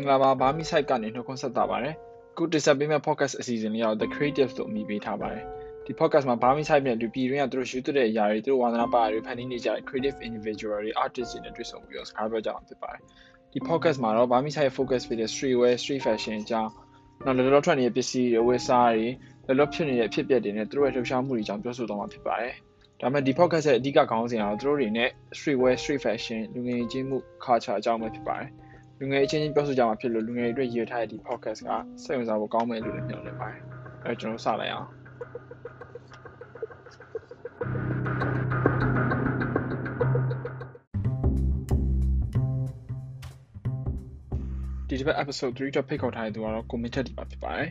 င်္ဂလာပါဘာမီ site ကနေနှုတ်ခွန်းဆက်တာပါတယ်အခုတင်ဆက်ပေးမယ့် podcast အစီအစဉ်လေးကတော့ The Creative လို့အမည်ပေးထားပါတယ်ဒီ podcast မှာဘာမီ site နဲ့ဒီပြည်တွင်းကသူတို့ယူသွတဲ့အရာတွေသူတို့ဝါသနာပါတွေဖန်တီးနေကြတဲ့ creative individual တွေ artist တွေနဲ့တွေ့ဆုံပြီးတော့စကားပြောကြအောင်ဖြစ်ပါတယ်ဒီ podcast မှာတော့ဘာမီ site focus ဖြစ်တဲ့ streetwear street fashion အကြောင်းနောက်လောလောထွက်နေတဲ့ပစ္စည်းတွေဝယ်စားတွေလောလောဖြစ်နေတဲ့အဖြစ်အပျက်တွေနဲ့သူတို့ရဲ့လှုပ်ရှားမှုတွေအကြောင်းပြောဆိုသွားမှာဖြစ်ပါတယ်ဒါပေမဲ့ဒီ podcast ရဲ့အဓိကခေါင်းစဉ်ကတော့သူတို့တွေနဲ့ streetwear street fashion လူငယ်ချင်းမှု culture အကြောင်းပဲဖြစ်ပါတယ် လူငယ်ချင်းချင်းပြောဆိုကြမှာဖြစ်လို့လူငယ်တွေအတွက်ရည်ထားတဲ့ဒီ podcast ကစိတ်ဝင်စားဖို့ကောင်းမယ်လို့လည်းမျှော်လင့်ပါတယ်အဲကျွန်တော်စလိုက်အောင်ဒီတစ်ပတ် episode 3တော့ဖိတ်ခေါ်ထားတဲ့သူကတော့ committed ဒီပါဖြစ်ပါတယ်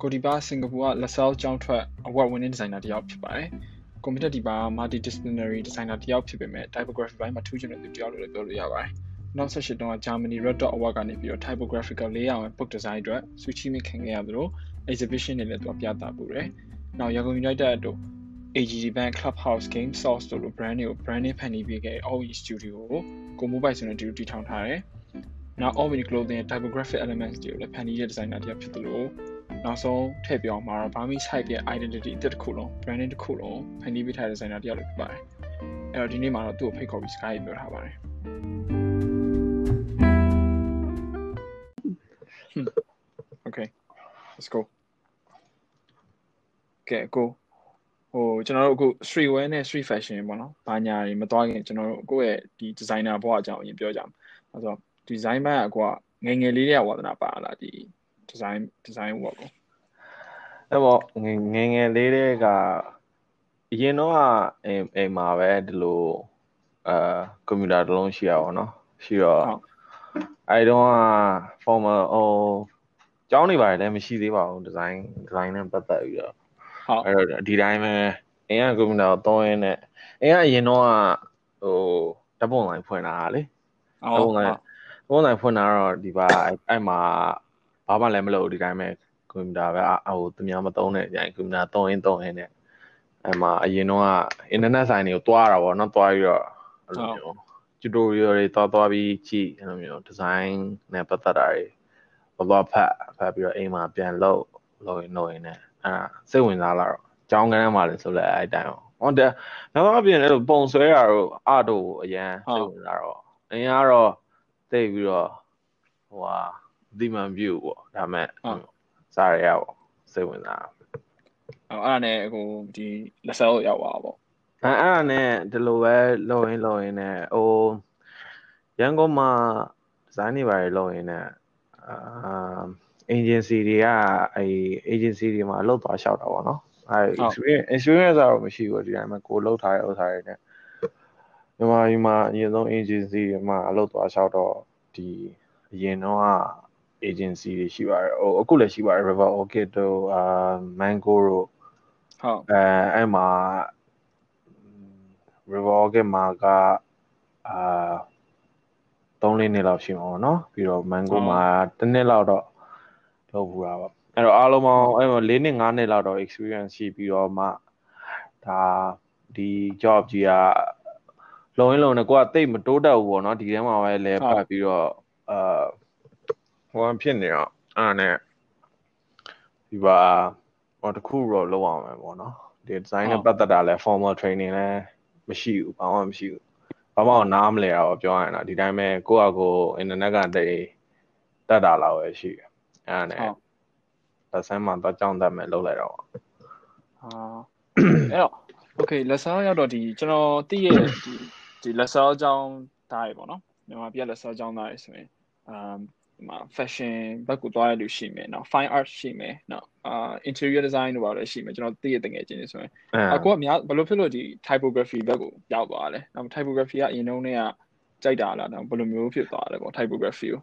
ကိုဒီပါစင်ကာပူက LaSalle ကျောင်းထွက် award winning designer တယောက်ဖြစ်ပါတယ် computer ဒီပါ multidisciplinary designer တယောက်ဖြစ်ပေမဲ့ typography ဘိုင်းမှာထူးချွန်တဲ့သူတယောက်လို့လည်းပြောလို့ရပါတယ်။ နောက်ဆက်ရှိတုန်းက Germany Red Dot Award ကနေပြီးတော့ typographical layout နဲ့ book design အတွက် switch မိခင်ခဲ့ရသလို exhibition တွေလည်းသူပြသပူတယ်။နောက် Yago United တို့ AGD Bank Clubhouse Game Source တို့လို brand တွေကို branding ဖန်တီးပေးခဲ့ OE Studio ကိုကို mobile ဆိုတဲ့ဒီလိုတည်ထောင်ထားတယ်။နောက် Omni Clothing ရဲ့ typographic elements တွေကိုလည်းဖန်တီးတဲ့ designer တယောက်ဖြစ်သလိုနောက်ဆုံးထည့်ပြောင်းမှာတော့ Burmese site ရဲ့ identity အသစ်တစ်ခုလုံး branding တစ်ခုလုံးဖန်တီးပေးထားတဲ့ designer တယောက်လည်းဖြစ်ပါတယ်။အဲ့တော့ဒီနေ့မှာတော့သူ့ကိုဖိတ်ခေါ်ပြီး Sky ပြောထားပါတယ်။ let's go ကဲကိုဟိုကျွန်တော်တို့အခု street wear နဲ့ street fashion ပေါ့နော်။ဘာညာတွေမသွားခင်ကျွန်တော်တို့ကိုယ့်ရဲ့ဒီ designer ဘဝအကြောင်းအရင်ပြောကြမှာ။အဲဆို design ဘက်ကကိုကငငယ်လေးတွေကဝါသနာပါလာဒီ design design ဘက်ကို။အဲ့ပေါ့ငငယ်လေးတွေကအရင်တော့အိမ်အိမ်မှာပဲဒီလိုအာကွန်ပျူတာတစ်လုံးရှိရအောင်နော်။ရှိတော့အဲ့တော့ formal ဟို ကျောင်းနေပါတယ်လည်းမရှိသေးပါဘူး design design နဲ့ပတ်သက်ပြီးတော့ဟုတ်အဲ့တော့ဒီတိုင်းပဲအိမ်ကကွန်ပျူတာကိုသုံးရင်းနဲ့အိမ်ကအရင်တော့ဟိုဓာတ်ပုံလိုင်းဖွင့်တာလေဓာတ်ပုံလိုင်းဓာတ်ပုံလိုင်းဖွင့်တာတော့ဒီပါအဲ့မှာဘာမှလည်းမလုပ်ဒီတိုင်းပဲကွန်ပျူတာပဲအဟိုသူများမသုံးတဲ့အကြိုင်ကွန်ပျူတာသုံးရင်းသုံးရင်းနဲ့အဲ့မှာအရင်တော့ကအင်တာနက်ဆိုင်တွေကိုတွားတာပေါ့နော်တွားပြီးတော့အဲ့လိုမျိုး tutorial တွေတွားတွားပြီးကြည့်အဲ့လိုမျိုး design နဲ့ပတ်သက်တာတွေ ဘဘဖတ်ဖတ်ပြီးတော့အိမ်မှာပြန်လုပ်လုပ်ရင်လုပ်ရင်လည်းအဲ့စိတ်ဝင်စားလာတော့ကျောင်းကန်းမှာလည်းဆိုလဲအဲ့တိုင်းဟောတယ်နောက်အပြင်အဲ့လိုပုံဆွဲတာတော့အတို့အရန်စိတ်ဝင်စားတော့အရင်ကတော့သိပြီးတော့ဟိုဟာဒီမှန် view ပေါ့ဒါမဲ့စားရရပေါ့စိတ်ဝင်စားအဲ့အဲ့ဒါနဲ့ဟိုဒီလက်ဆောရောက်သွားပေါ့အဲ့အဲ့ဒါနဲ့ဒီလိုပဲလုပ်ရင်းလုပ်ရင်းနဲ့ဟိုရန်ကုန်မှာဒီဇိုင်းတွေပါလုပ်ရင်းနဲ့အာ agency တွေကအဲ agency တွေမှာအလုပ်သွားလျှောက်တာပေါ့နော်အဲ experience experience ကတော့မရှိဘူးဒီတိုင်းမှာကိုလုပ်ထားတဲ့ဥစ္စာတွေနဲ့မြန်မာပြည်မှာအရင်ဆုံး agency တွေမှာအလုပ်သွားလျှောက်တော့ဒီအရင်တော့ agency တွေရှိပါတယ်ဟိုအခုလည်းရှိပါတယ် River Orchid တို့အာ Mango တို့ဟုတ်အဲအဲ့မှာ River Orchid မှာကအာ 3လေးနှစ်လောက်ရှိမှာပေါ့နော်ပြီးတော့ Mango မှာတစ်နှစ်လောက်တော့လုပ်ဘူးတာပေါ့အဲ့တော့အားလုံးပေါင်းအဲ့4နှစ်5နှစ်လောက်တော့ experience ရှိပြီးတော့မှဒါဒီ job ကြီးကလုံရင်းလုံနဲ့ကိုကတိတ်မတိုးတက်ဘူးပေါ့နော်ဒီထဲမှာပဲလဲပတ်ပြီးတော့အာဟိုဖြစ်နေတော့အဲ့ဒါနဲ့ဒီပါဟောတခုတော့လောက်အောင်မယ်ပေါ့နော်ဒီ design နဲ့ပတ်သက်တာလဲ formal training လဲမရှိဘူးဘာမှမရှိဘူး ဘာမှနားမလဲတော့ပြောရရင်တော့ဒီတိုင်းပဲကိုယ့်အကို internet ကတည်းတက်တာလောက်ပဲရှိတယ်အဲ့ဒါနဲ့လက်ဆန်းမှာတော့ကြောင်းတက်မယ်လုပ်လိုက်တော့ဟာအဲ့တော့ okay လက်ဆန်းရောက်တော့ဒီကျွန်တော်သိရဲ့ဒီဒီလက်ဆန်းအကြောင်းသားရေပေါ့နော်မြန်မာပြည်လက်ဆန်းအကြောင်းသားရေဆိုရင်အမ်ဒီ မှာ fashion ဘက်ကိုသွားရလို့ရှိမယ်နော် fine art ရှိမယ်နော်အာ interior design တို့ပါလည်းရှိမယ်ကျွန်တော်သိရတငယ်ချင်းတွေဆိုရင်အခုကများဘယ်လိုဖြစ်လို့ဒီ typography ဘက်ကိုရောက်သွားလဲနော် typography ကအရင်တုန်းကကြိုက်တာလားနော်ဘယ်လိုမျိုးဖြစ်သွားလဲပေါ့ typography ကို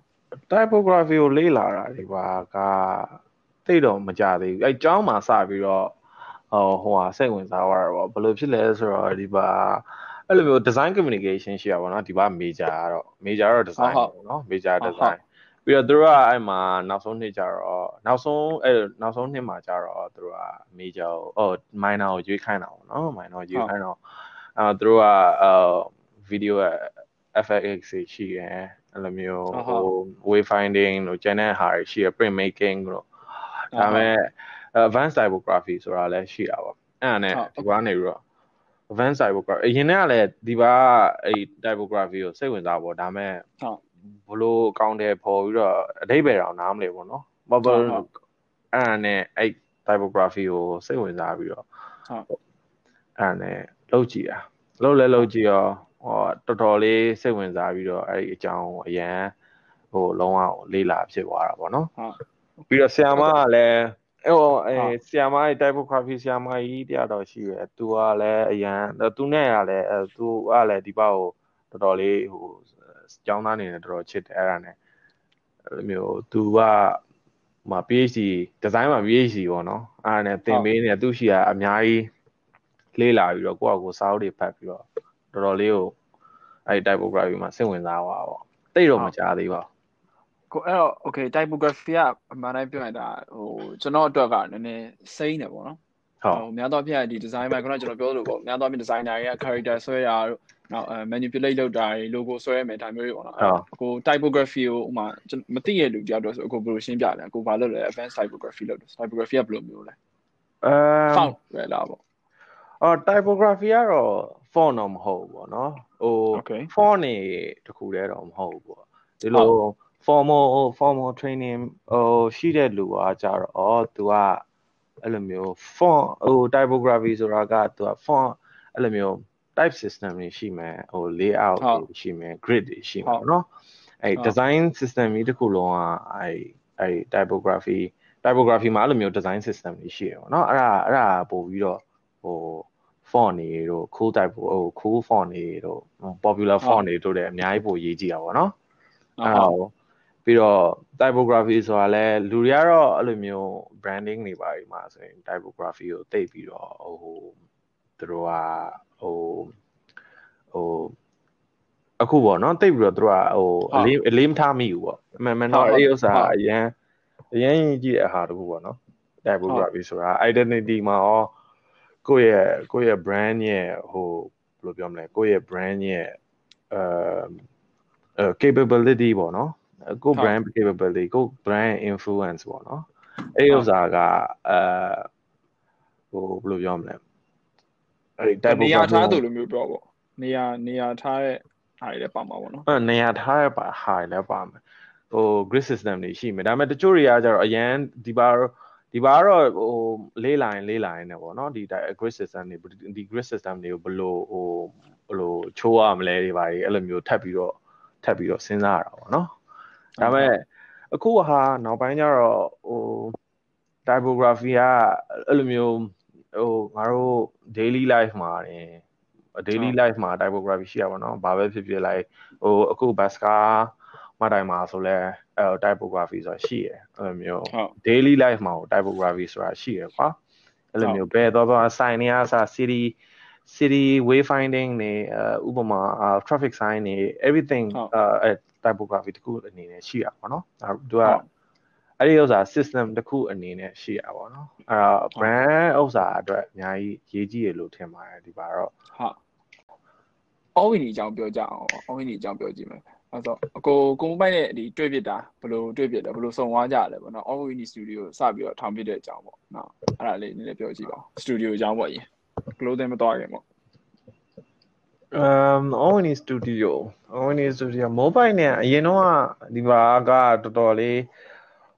typography ကိုလေ့လာတာဒီပါကသိတော့မကြသေးဘူးအဲကျောင်းမှာစပြီးတော့ဟိုဟိုဟာစိတ်ဝင်စားသွားတာပေါ့ဘယ်လိုဖြစ်လဲဆိုတော့ဒီပါအဲ့လိုမျိုး design communication ရှိရပါတော့ဒီပါ major ကတော့ major တော့ design ပေါ့နော် major design ပြီးတော့သူတို့ကအဲ့မှာနောက်ဆုံးနှစ်ကြတော့နောက်ဆုံးအဲ့နောက်ဆုံးနှစ်မှာကြတော့သူတို့က major ကိုအော် minor ကိုရွေးခိုင်းတာပေါ့နော် minor ရွေးခိုင်းတော့အဲသူတို့ကအာ video FX ရှိရယ်အဲ့လိုမျိုးဟို wayfinding တို့ channel ဟာရှိရ print making တို့ဒါပေမဲ့ advanced typography ဆိုတာလည်းရှိတာပေါ့အဲ့ဒါနဲ့ဒီကနေပြီးတော့ advanced typography အရင်ကလည်းဒီပါအဲ့ typography ကိုစိတ်ဝင်စားပေါ့ဒါပေမဲ့ဟုတ် ဘလို့ကောင်းတယ်ပေါ်ပြီးတော့အတိတ်ပဲတော့နားမလဲပေါ့နော်ဘာဘာအဲ့ဒါနဲ့အဲ့ typography ကိုစိတ်ဝင်စားပြီးတော့ဟုတ်အဲ့ဒါနဲ့လောက်ကြည့်တာလောက်လဲလောက်ကြည့်ရောဟောတော်တော်လေးစိတ်ဝင်စားပြီးတော့အဲ့ဒီအကြောင်းအရန်ဟိုလုံးဝလေးလာဖြစ်သွားတာပေါ့နော်ဟုတ်ပြီးတော့ဆ iam မကလည်းအဲ့ဟိုအဲဆ iam မရဲ့ typography ဆ iam မကြီးတရားတော်ရှိရယ်သူကလည်းအရန်သူနဲ့ကလည်းသူကလည်းဒီဘက်ကိုတော်တော်လေးဟို ကျောင်းသားနေနဲ့တော်တော်ချစ်တယ်အဲ့ဒါနဲ့အဲ့လိုမျိုးသူကမှာ PhD design မှာ PhD ပေါ့နော်အဲ့ဒါနဲ့သင်ပေးနေသူရှိတာအများကြီးလေးလာပြီးတော့ကိုယ့်အကိုစာအုပ်တွေဖတ်ပြီးတော့တော်တော်လေးကိုအဲ့ typography မှာစိတ်ဝင်စားသွားပါပေါ့တိတ်တော့မကြားသေးပါဘူးကိုအဲ့တော့ okay typography ကအမှန်တိုင်းပြောရင်ဒါဟိုကျွန်တော်အတွက်ကနည်းနည်းစိမ့်တယ်ပေါ့နော်ဟုတ်များသောအားဖြင့်ဒီ design မှာခုနကျွန်တော်ပြောလို့ပေါ့များသောအားဖြင့် designer တွေက character ဆွဲရတော့ နောက် manipulate လုပ်တာတွေ logo ဆွဲရမယ်ဒါမျိုးတွေပေါ့နော်ကို typography ကိုဥမာမသိရလူတယောက်တော့ဆိုအခုဘယ်လိုရှင်းပြလဲကိုဘာလုပ်လဲ advanced typography လုပ်တယ် typography ကဘယ်လိုမျိုးလဲအဲ font ပဲလားပေါ့အော် typography ကတော့ font တော့မဟုတ်ဘူးပေါ့နော်ဟို font နေတခုတည်းတော့မဟုတ်ဘူးပေါ့ဒီလို formal formal training ဟိုရှိတဲ့လူကကြတော့ तू ကအဲ့လိုမျိုး font ဟို typography ဆိုတာက तू က font အဲ့လိုမျိုး type system တွေရှိမယ်ဟို layout တွေရှိမယ် grid တွေရှိမယ်เนาะအဲ့ design system ကြီးတစ်ခုလုံးကအဲ့အဲ့ typography typography မှာအဲ့လိုမျိုး design system တွေရှိရပါเนาะအဲ့ဒါအဲ့ဒါပို့ပြီးတော့ဟို font တွေတို့ cool type ဟို cool font တွေတို့ popular font တွေတို့လည်းအများကြီးပိုရေးကြည့်ရပါเนาะအဲ့ဒါပြီးတော့ typography ဆိုတာလဲလူတွေကတော့အဲ့လိုမျိုး branding တွေပါဒီမှာဆိုရင် typography ကိုသိပြီးတော့ဟိုသူတို့က ဟိုဟိုအခုပေါ့နော်သိပြီးတော့သူတို့ကဟိုအလေးအလေးမထားမိဘူးပေါ့အမှန်မှန်တော့အဲ့ဥစ္စာအရန်အရန်ကြီးတဲ့အဟာတခုပေါ့နော် typography ဆိုတာ identity မှာရောကိုယ့်ရဲ့ကိုယ့်ရဲ့ brand ရဲ့ဟိုဘယ်လိုပြောမလဲကိုယ့်ရဲ့ brand ရဲ့အဲ capability ပေါ့နော်ကို brand capability ကို brand influence ပေါ့နော်အဲ့ဥစ္စာကအဲဟိုဘယ်လိုပြောမလဲ အဲ့ဒီ type နေရာထားသူလိုမျိုးပြောပေါ့နေရာနေရာထားတဲ့ဟာတွေလည်းပါမှာပေါ့နော်အဲ့နေရာထားတဲ့ပါဟာတွေလည်းပါမယ်ဟို grid system တွေရှိမယ်ဒါပေမဲ့တချို့တွေကကျတော့အရန်ဒီပါဒီပါတော့ဟိုလေးလိုင်းလေးလိုင်းနဲ့ပေါ့နော်ဒီ grid system တွေဒီ grid system တွေကိုဘယ်လိုဟိုဘယ်လိုချိုးရမလဲတွေပါအဲ့လိုမျိုးထပ်ပြီးတော့ထပ်ပြီးတော့စဉ်းစားရတာပေါ့နော်ဒါပေမဲ့အခုဟာနောက်ပိုင်းကျတော့ဟို typography ကအဲ့လိုမျိုး ဟိုငါတို့ daily life မှာနေ daily life မှာ typography ရှိရပါတော့ဘာပဲဖြစ်ဖြစ်လိုက်ဟိုအခု bus car မတိုင်မှာဆိုလဲအဲ typography ဆိုတာရှိရယ်အဲ့လိုမျိုး daily life မှာ typography ဆိုတာရှိရယ်ကွာအဲ့လိုမျိုးဘယ်တော့တော့ sign နေအစား city city wayfinding နေဥပမာ traffic sign နေ everything အဲ typography တခုအနေနဲ့ရှိရပါတော့။သူက အဲ့ဒီဥစ္စာ system တခုအနေနဲ့ရှိရပါတော့။အဲ့တော့ brand ဥစ္စာအတွက်အများကြီးရေးကြည့်ရလို့ထင်ပါတယ်ဒီပါတော့။ဟုတ်။ all win အကြောင်းပြောကြအောင်။ all win အကြောင်းပြောကြည့်မယ်။အဲ့တော့အကိုကိုမိုဘိုင်းနဲ့ဒီတွေ့ပြတာဘယ်လိုတွေ့ပြတယ်ဘယ်လိုစုံသွားကြလဲပေါ့နော် all win studio စပြီးတော့ထောင်ပြတဲ့အကြောင်းပေါ့နော်အဲ့ဒါလေးနည်းနည်းပြောကြည့်ပါဦး studio အကြောင်းပေါ့အရင် clothing မတော်ခင်ပေါ့ um Omni Studio Omni Studio mobile နဲ့အရင်တော့ဒီပါကတော်တော်လေး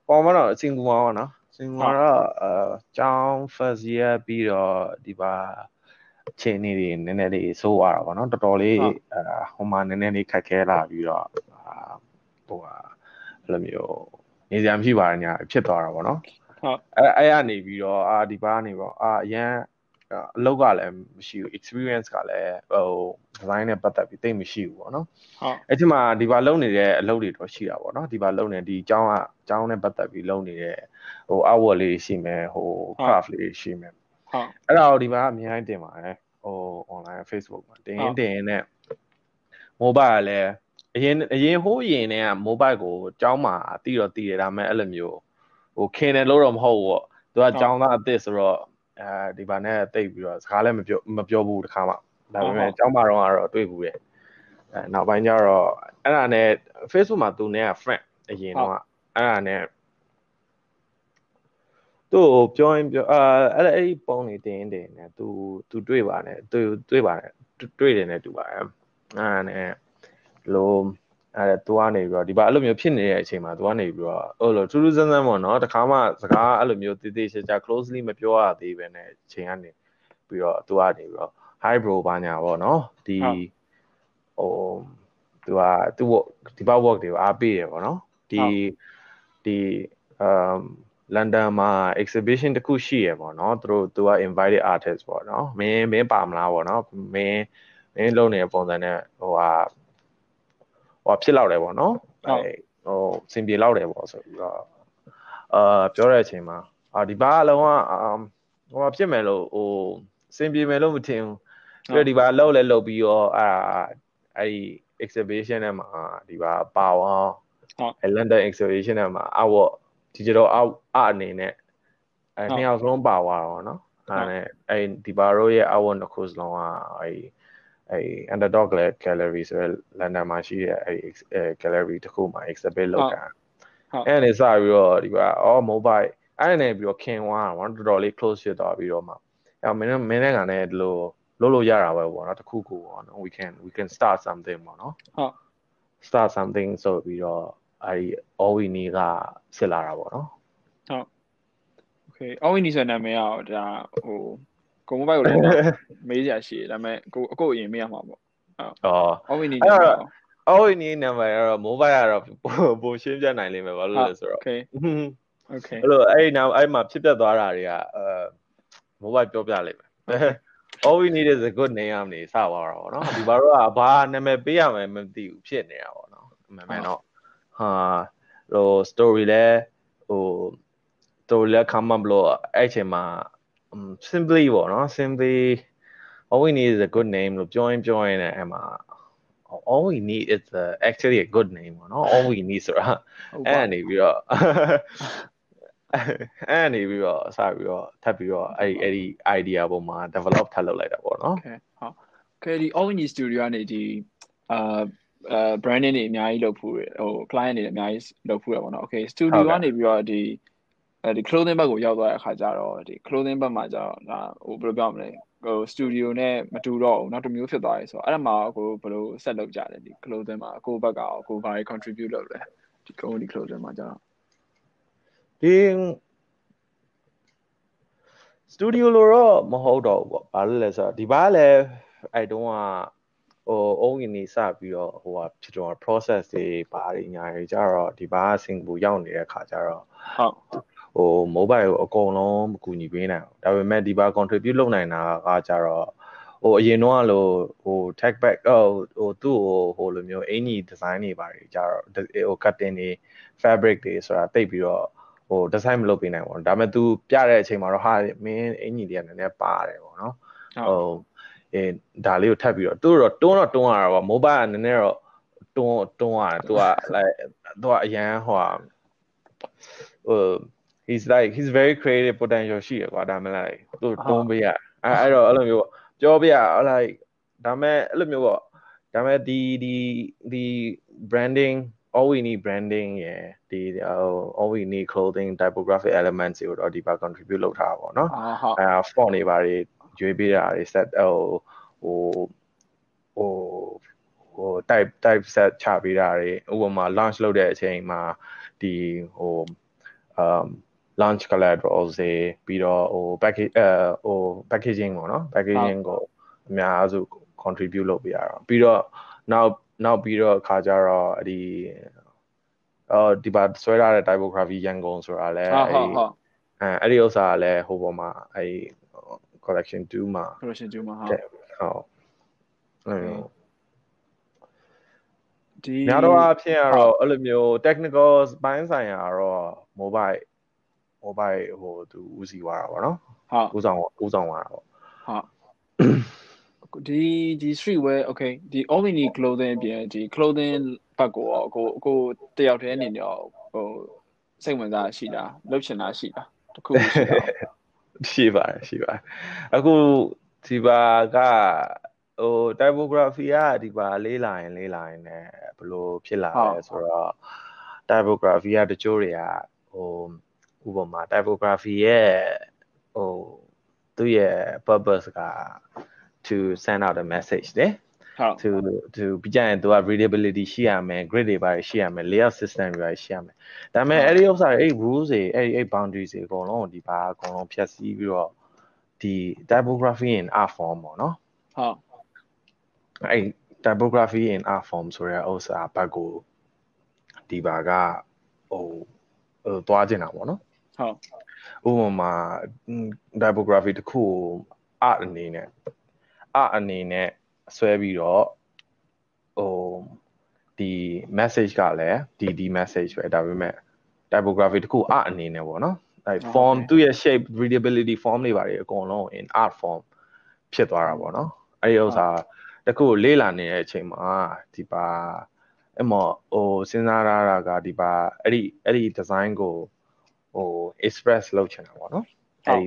ပေါ်မတော့အစင်ကူပါတော့နော်စင်ကူတော့အဲကျောင်း first year ပြီးတော့ဒီပါအချိန်နေတွေနည်းနည်းလေးစိုးရတာပေါ့နော်တော်တော်လေးအဲဟိုမှာနည်းနည်းလေးခက်ခဲလာပြီးတော့ဟိုဟာအဲ့လိုမျိုးနေစရာမရှိပါညာဖြစ်သွားတာပေါ့နော်ဟုတ်အဲအဲ့ကနေပြီးတော့အာဒီပါကနေပေါ့အာအရန် အလုပ်ကလည်းမရှိဘူး experience ကလည်းဟို design နဲ့ပတ်သက်ပြီးတိတ်မရှိဘူးပေါ့နော်ဟုတ်အဲ့ဒီမှာဒီပါလုပ်နေတဲ့အလုပ်တွေတော့ရှိတာပေါ့နော်ဒီပါလုပ်နေဒီအကြောင်းကအကြောင်းနဲ့ပတ်သက်ပြီးလုပ်နေတဲ့ဟို artwork လေးရှိမယ်ဟို craft လေးရှိမယ်ဟုတ်အဲ့ဒါကိုဒီပါအများကြီးတင်ပါတယ်ဟို online Facebook မှာတင်ရင်တင်ရင်နဲ့ mobile လည်းအရင်အရင်ဟိုးရင်နဲ့က mobile ကိုအကြောင်းမှာတည်တော့တည်တယ်ဒါပေမဲ့အဲ့လိုမျိုးဟိုခင်တယ်လို့တော့မဟုတ်ဘူးပေါ့သူကကျောင်းသားအစ်စ်ဆိုတော့ အဲဒီဘာနဲ့တိတ်ပြီးတော့စကားလည်းမပြောမပြောဘူးတခါမှဒါပေမဲ့ကျောင်းမတော်ကတော့တွေ့ဘူးရဲ့ဟအဲနောက်ပိုင်းကျတော့အဲ့ဒါနဲ့ Facebook မှာသူနဲ့က friend အရင်တော့အဲ့ဒါနဲ့သူ့ကိုပြောရင်ပြောအာအဲ့အဲ့ဒီပုံနေတင်တင်နေသူသူတွေ့ပါနဲ့သူတွေ့ပါနဲ့တွေ့တယ်နဲ့တူပါတယ်အဲ့ဒါနဲ့လို အဲ့သူကနေပြီးတော့ဒီပါအဲ့လိုမျိုးဖြစ်နေတဲ့အချိန်မှာသူကနေပြီးတော့ဟိုလိုထူးထူးဆန်းဆန်းပေါ့နော်တခါမှစကားအဲ့လိုမျိုးတည်တည်ချာချာ closely မပြောရသေးပဲနဲ့အချိန်ကနေပြီးတော့သူကနေပြီးတော့ hi bro ဘာညာပေါ့နော်ဒီဟိုသူကသူဒီဘ work တွေကိုအားပေးရပေါ့နော်ဒီဒီ um လန်ဒန်မှာ exhibition တခုရှိရပေါ့နော်သူတို့သူက invited artist ပေါ့နော်မင်းမင်းပါမလားပေါ့နော်မင်းမင်းလုံးနေတဲ့ပုံစံနဲ့ဟိုဟာ ဟိုဖြစ်လောက်တယ်ပေါ့နော်အဲဟိုစင်ပြေလောက်တယ်ပေါ့ဆိုပြီးတော့အာပြောတဲ့အချိန်မှာအာဒီဘာအလုံးကဟိုဖြစ်မယ်လို့ဟိုစင်ပြေမယ်လို့မထင်ဘူးပြီးတော့ဒီဘာလောက်လဲလောက်ပြီးတော့အာအဲ့ဒီ exhibition ထဲမှာဒီဘာပါဝါဟုတ် London exhibition ထဲမှာအဝတ် digital အအအနေနဲ့အဲနှစ်ယောက်စလုံးပါသွားတော့เนาะအဲနဲ့အဲဒီဘာရိုရဲ့အဝတ်နှစ်ခုစလုံးကအဲ အဲ underdog gallery ဆိုရလန်ဒန်မှာရှိတဲ့အဲ gallery တခုမှာ exhibit လုပ်တာအဲ့နဲ့စပြီးတော့ဒီကအော် mobile အဲ့နဲ့ပြီးတော့ခင်ဝါတော်တော်လေး close ဖြစ်သွားပြီးတော့မှအဲ့မင်းမင်းနဲ့ကလည်းဒီလိုလုပ်လို့ရတာပဲပေါ့နော်တခုခုပေါ့နော် we can we can start something ပေါ့နော်ဟုတ် start something ဆိုပြီးတော့အဲဒီ all we need ကဖြစ်လာတာပေါ့နော်ဟုတ် okay all we need ဆိုတဲ့နာမည်ကဒါဟို ကိုမိုဘိုက်ကိုလည်းမေးကြရှိတယ်ဒါပေမဲ့ကိုအကိုအရင်မေးရမှာပေါ့အော် all we need အဲ့တော့ all we need number ကတော့ mobile ကတော့ပိုရှင်းပြနိုင်လိမ့်မယ်ဘာလို့လဲဆိုတော့ okay okay အဲ့လိုအဲ့နောက်အဲ့မှာဖြစ်ပျက်သွားတာတွေကအဲ mobile ပြောပြလိမ့်မယ် all we need is a good name နေစသွားတာပေါ့နော်ဒီဘာတော့ဘာနာမည်ပေးရမယ်မသိဘူးဖြစ်နေတာပေါ့နော်အမှန်မှန်တော့ဟာဟို story လဲဟို story လဲ come up လို့အဲ့ချိန်မှာ simply ပေါ့နော် simply all we need is a good name လို့ပြောရင်ပြောရင်လည်းအဲ့မှာ all we need is a, actually a good name ပေါ့နော် all we need ဆိုတာအဲ့နေပြီးတော့အဲ့နေပြီးတော့စပြီးတော့ထပ်ပြီးတော့အဲ့အဲ့ဒီ idea ပေါ်မှာ develop ထပ်လုပ်လိုက်တာပေါ့နော် okay ဟုတ် okay ဒီ all we need studio ကနေဒီအာအဲ branding တွေအများကြီးလုပ်ဖို့ဟို client တွေအများကြီးလုပ်ဖို့ရပါတော့ okay studio ကနေပြီးတော့ဒီ အဲဒီ clothing ဘက်ကိုရောက်သွားတဲ့အခါကျတော့ဒီ clothing ဘက်မှာကျတော့ဒါဟိုဘယ်လိုပြောမလဲဟို studio နဲ့မတူတော့ဘူးနောက်တစ်မျိုးဖြစ်သွားပြီဆိုတော့အဲ့ဒါမှာကိုဘယ်လိုဆက်လုပ်ကြလဲဒီ clothing မှာကိုဘက်ကရောကိုဘာတွေ contribute လုပ်လဲဒီ community clothing မှာကျတော့ဒီ studio လို့တော့မဟုတ်တော့ဘူးပေါ့ဘာလို့လဲဆိုတော့ဒီဘာလဲအဲ့တုန်းကဟိုအုံးရင်နေစပြီးတော့ဟိုဟာဖြစ်တော့ process တွေဘာတွေညာတွေကြတော့ဒီဘာစင်ကာပူရောက်နေတဲ့ခါကျတော့ဟုတ် ဟို mobile ကိုအကုန်လုံးကူညီပေးနိုင်အောင်ဒါပေမဲ့ဒီဘာ contribute လုပ်နိုင်တာကကြတော့ဟိုအရင်တော့လို့ဟို tech back ဟိုဟိုသူ့ဟိုဟိုလိုမျိုးအင်ကြီး design တွေပါတယ်ကြတော့ဟို cutting တွေ fabric တွေဆိုတာတိတ်ပြီးတော့ဟို design မလုပ်ပေးနိုင်ပါဘူးဒါပေမဲ့ तू ပြတဲ့အချိန်မှာတော့ဟာမင်းအင်ကြီးတွေကနည်းနည်းပါတယ်ပေါ့နော်ဟိုအဲဒါလေးကိုထပ်ပြီးတော့သူတို့တော့တွန်းတော့တွန်းရတာပေါ့ mobile ကနည်းနည်းတော့တွန်းတွန်းရတယ်သူက like သူကအရန်ဟိုဟို he's like he's very creative potential ရှိရကွာဒါမှလည်းသူတွန်းပေးရအဲအဲ့တော့အဲ့လိုမျိုးပြောပြ like ဒါမဲ့အဲ့လိုမျိုးပေါ့ဒါမဲ့ဒီဒီဒီ branding all we need branding ရယ်ဒီ all we need clothing typographic elements တွေကိုတော့ဒီပါ contribute လုပ်ထားတာပေါ့နော်အဲ font တွေပါတွေရွေးပေးတာတွေ set ဟိုဟိုဟိုဟို type type set ချပေးတာတွေဥပမာ launch လုပ်တဲ့အချိန်မှာဒီဟို um launch collateral တွေပြီးတော့ဟို package အဲဟို packaging ပေါ့နော် packaging ကိုအများစု contribute လုပ်ပေးရတော့ပြီးတော့နောက်နောက်ပြီးတော့ခါကြတော့ဒီအော်ဒီပါဆွဲထားတဲ့ typography ရန်ကုန်ဆိုတာလဲအဲအဲအဲ့ဒီဥစ္စာကလည်းဟိုပေါ်မှာအဲ collection 2မှာ collection 2မှာဟုတ်ဟုတ်အဲ့ဒီများတော့အဖြစ်ကတော့အဲ့လိုမျိုး technical ဘိုင်းဆိုင်ရာတော့ mobile mobile ဟိုသူဦးစီးသွားတာပေါ့နော်ဟုတ်ဦးဆောင်ဦးဆောင်သွားတာပေါ့ဟုတ်ဒီဒီ streetwear okay ဒီ omni clothing ပြင်ဒီ clothing ဘက်ကိုရောကိုကိုတယောက်တည်းအနေနဲ့ဟိုစိတ်ဝင်စားရှိတာလုပ်ချင်တာရှိတာတခုရှိတာရှိပါတယ်ရှိပါတယ်အခုဒီပါကဟို typography ကဒီပါလေးလာရင်လေးလာရင်လည်းဘယ်လိုဖြစ်လာလဲဆိုတော့ typography ကတချို့တွေကဟို ဥပမာ typography ရဲ့ဟိုသူ့ရဲ့ purpose က to send out a message လေဟုတ် to to ပြီးကြရင်သူက readability ရှိရမယ် grid တွေပါရှိရမယ် layout system တွေပါရှိရမယ်ဒါပေမဲ့အဲ့ဒီဥစ္စာတွေအဲ့ rules တွေအဲ့အဲ့ boundaries တွေအကုန်လုံးဒီပါအကုန်လုံးဖြတ်စည်းပြီးတော့ဒီ typography in art form ပေါ့နော်ဟုတ်အဲ့ typography in art form ဆိုတဲ့ဥစ္စာဘက်ကိုဒီပါကဟိုဟိုသွားကျင်တာပေါ့နော် ဟုတ်ဥပမာ typography တစ်ခုကို art အနေနဲ့ art အနေနဲ့ဆွဲပြီးတော့ဟိုဒီ message ကလည်းဒီဒီ message ပဲဒါပေမဲ့ typography တစ်ခု art အနေနဲ့ပေါ့နော်အဲ form သူ့ရဲ့ shape readability form တွေပါတယ်အကုန်လုံး in art form ဖြစ်သွားတာပေါ့နော်အဲဒီဥစ္စာတစ်ခုကိုလေ့လာနေတဲ့အချိန်မှာဒီပါအဲ့မော်ဟိုစဉ်းစားရတာကဒီပါအဲ့ဒီအဲ့ဒီ design ကို ဟို express လုပ်ချင်တာပေါ့နော်အဲ့ဒီ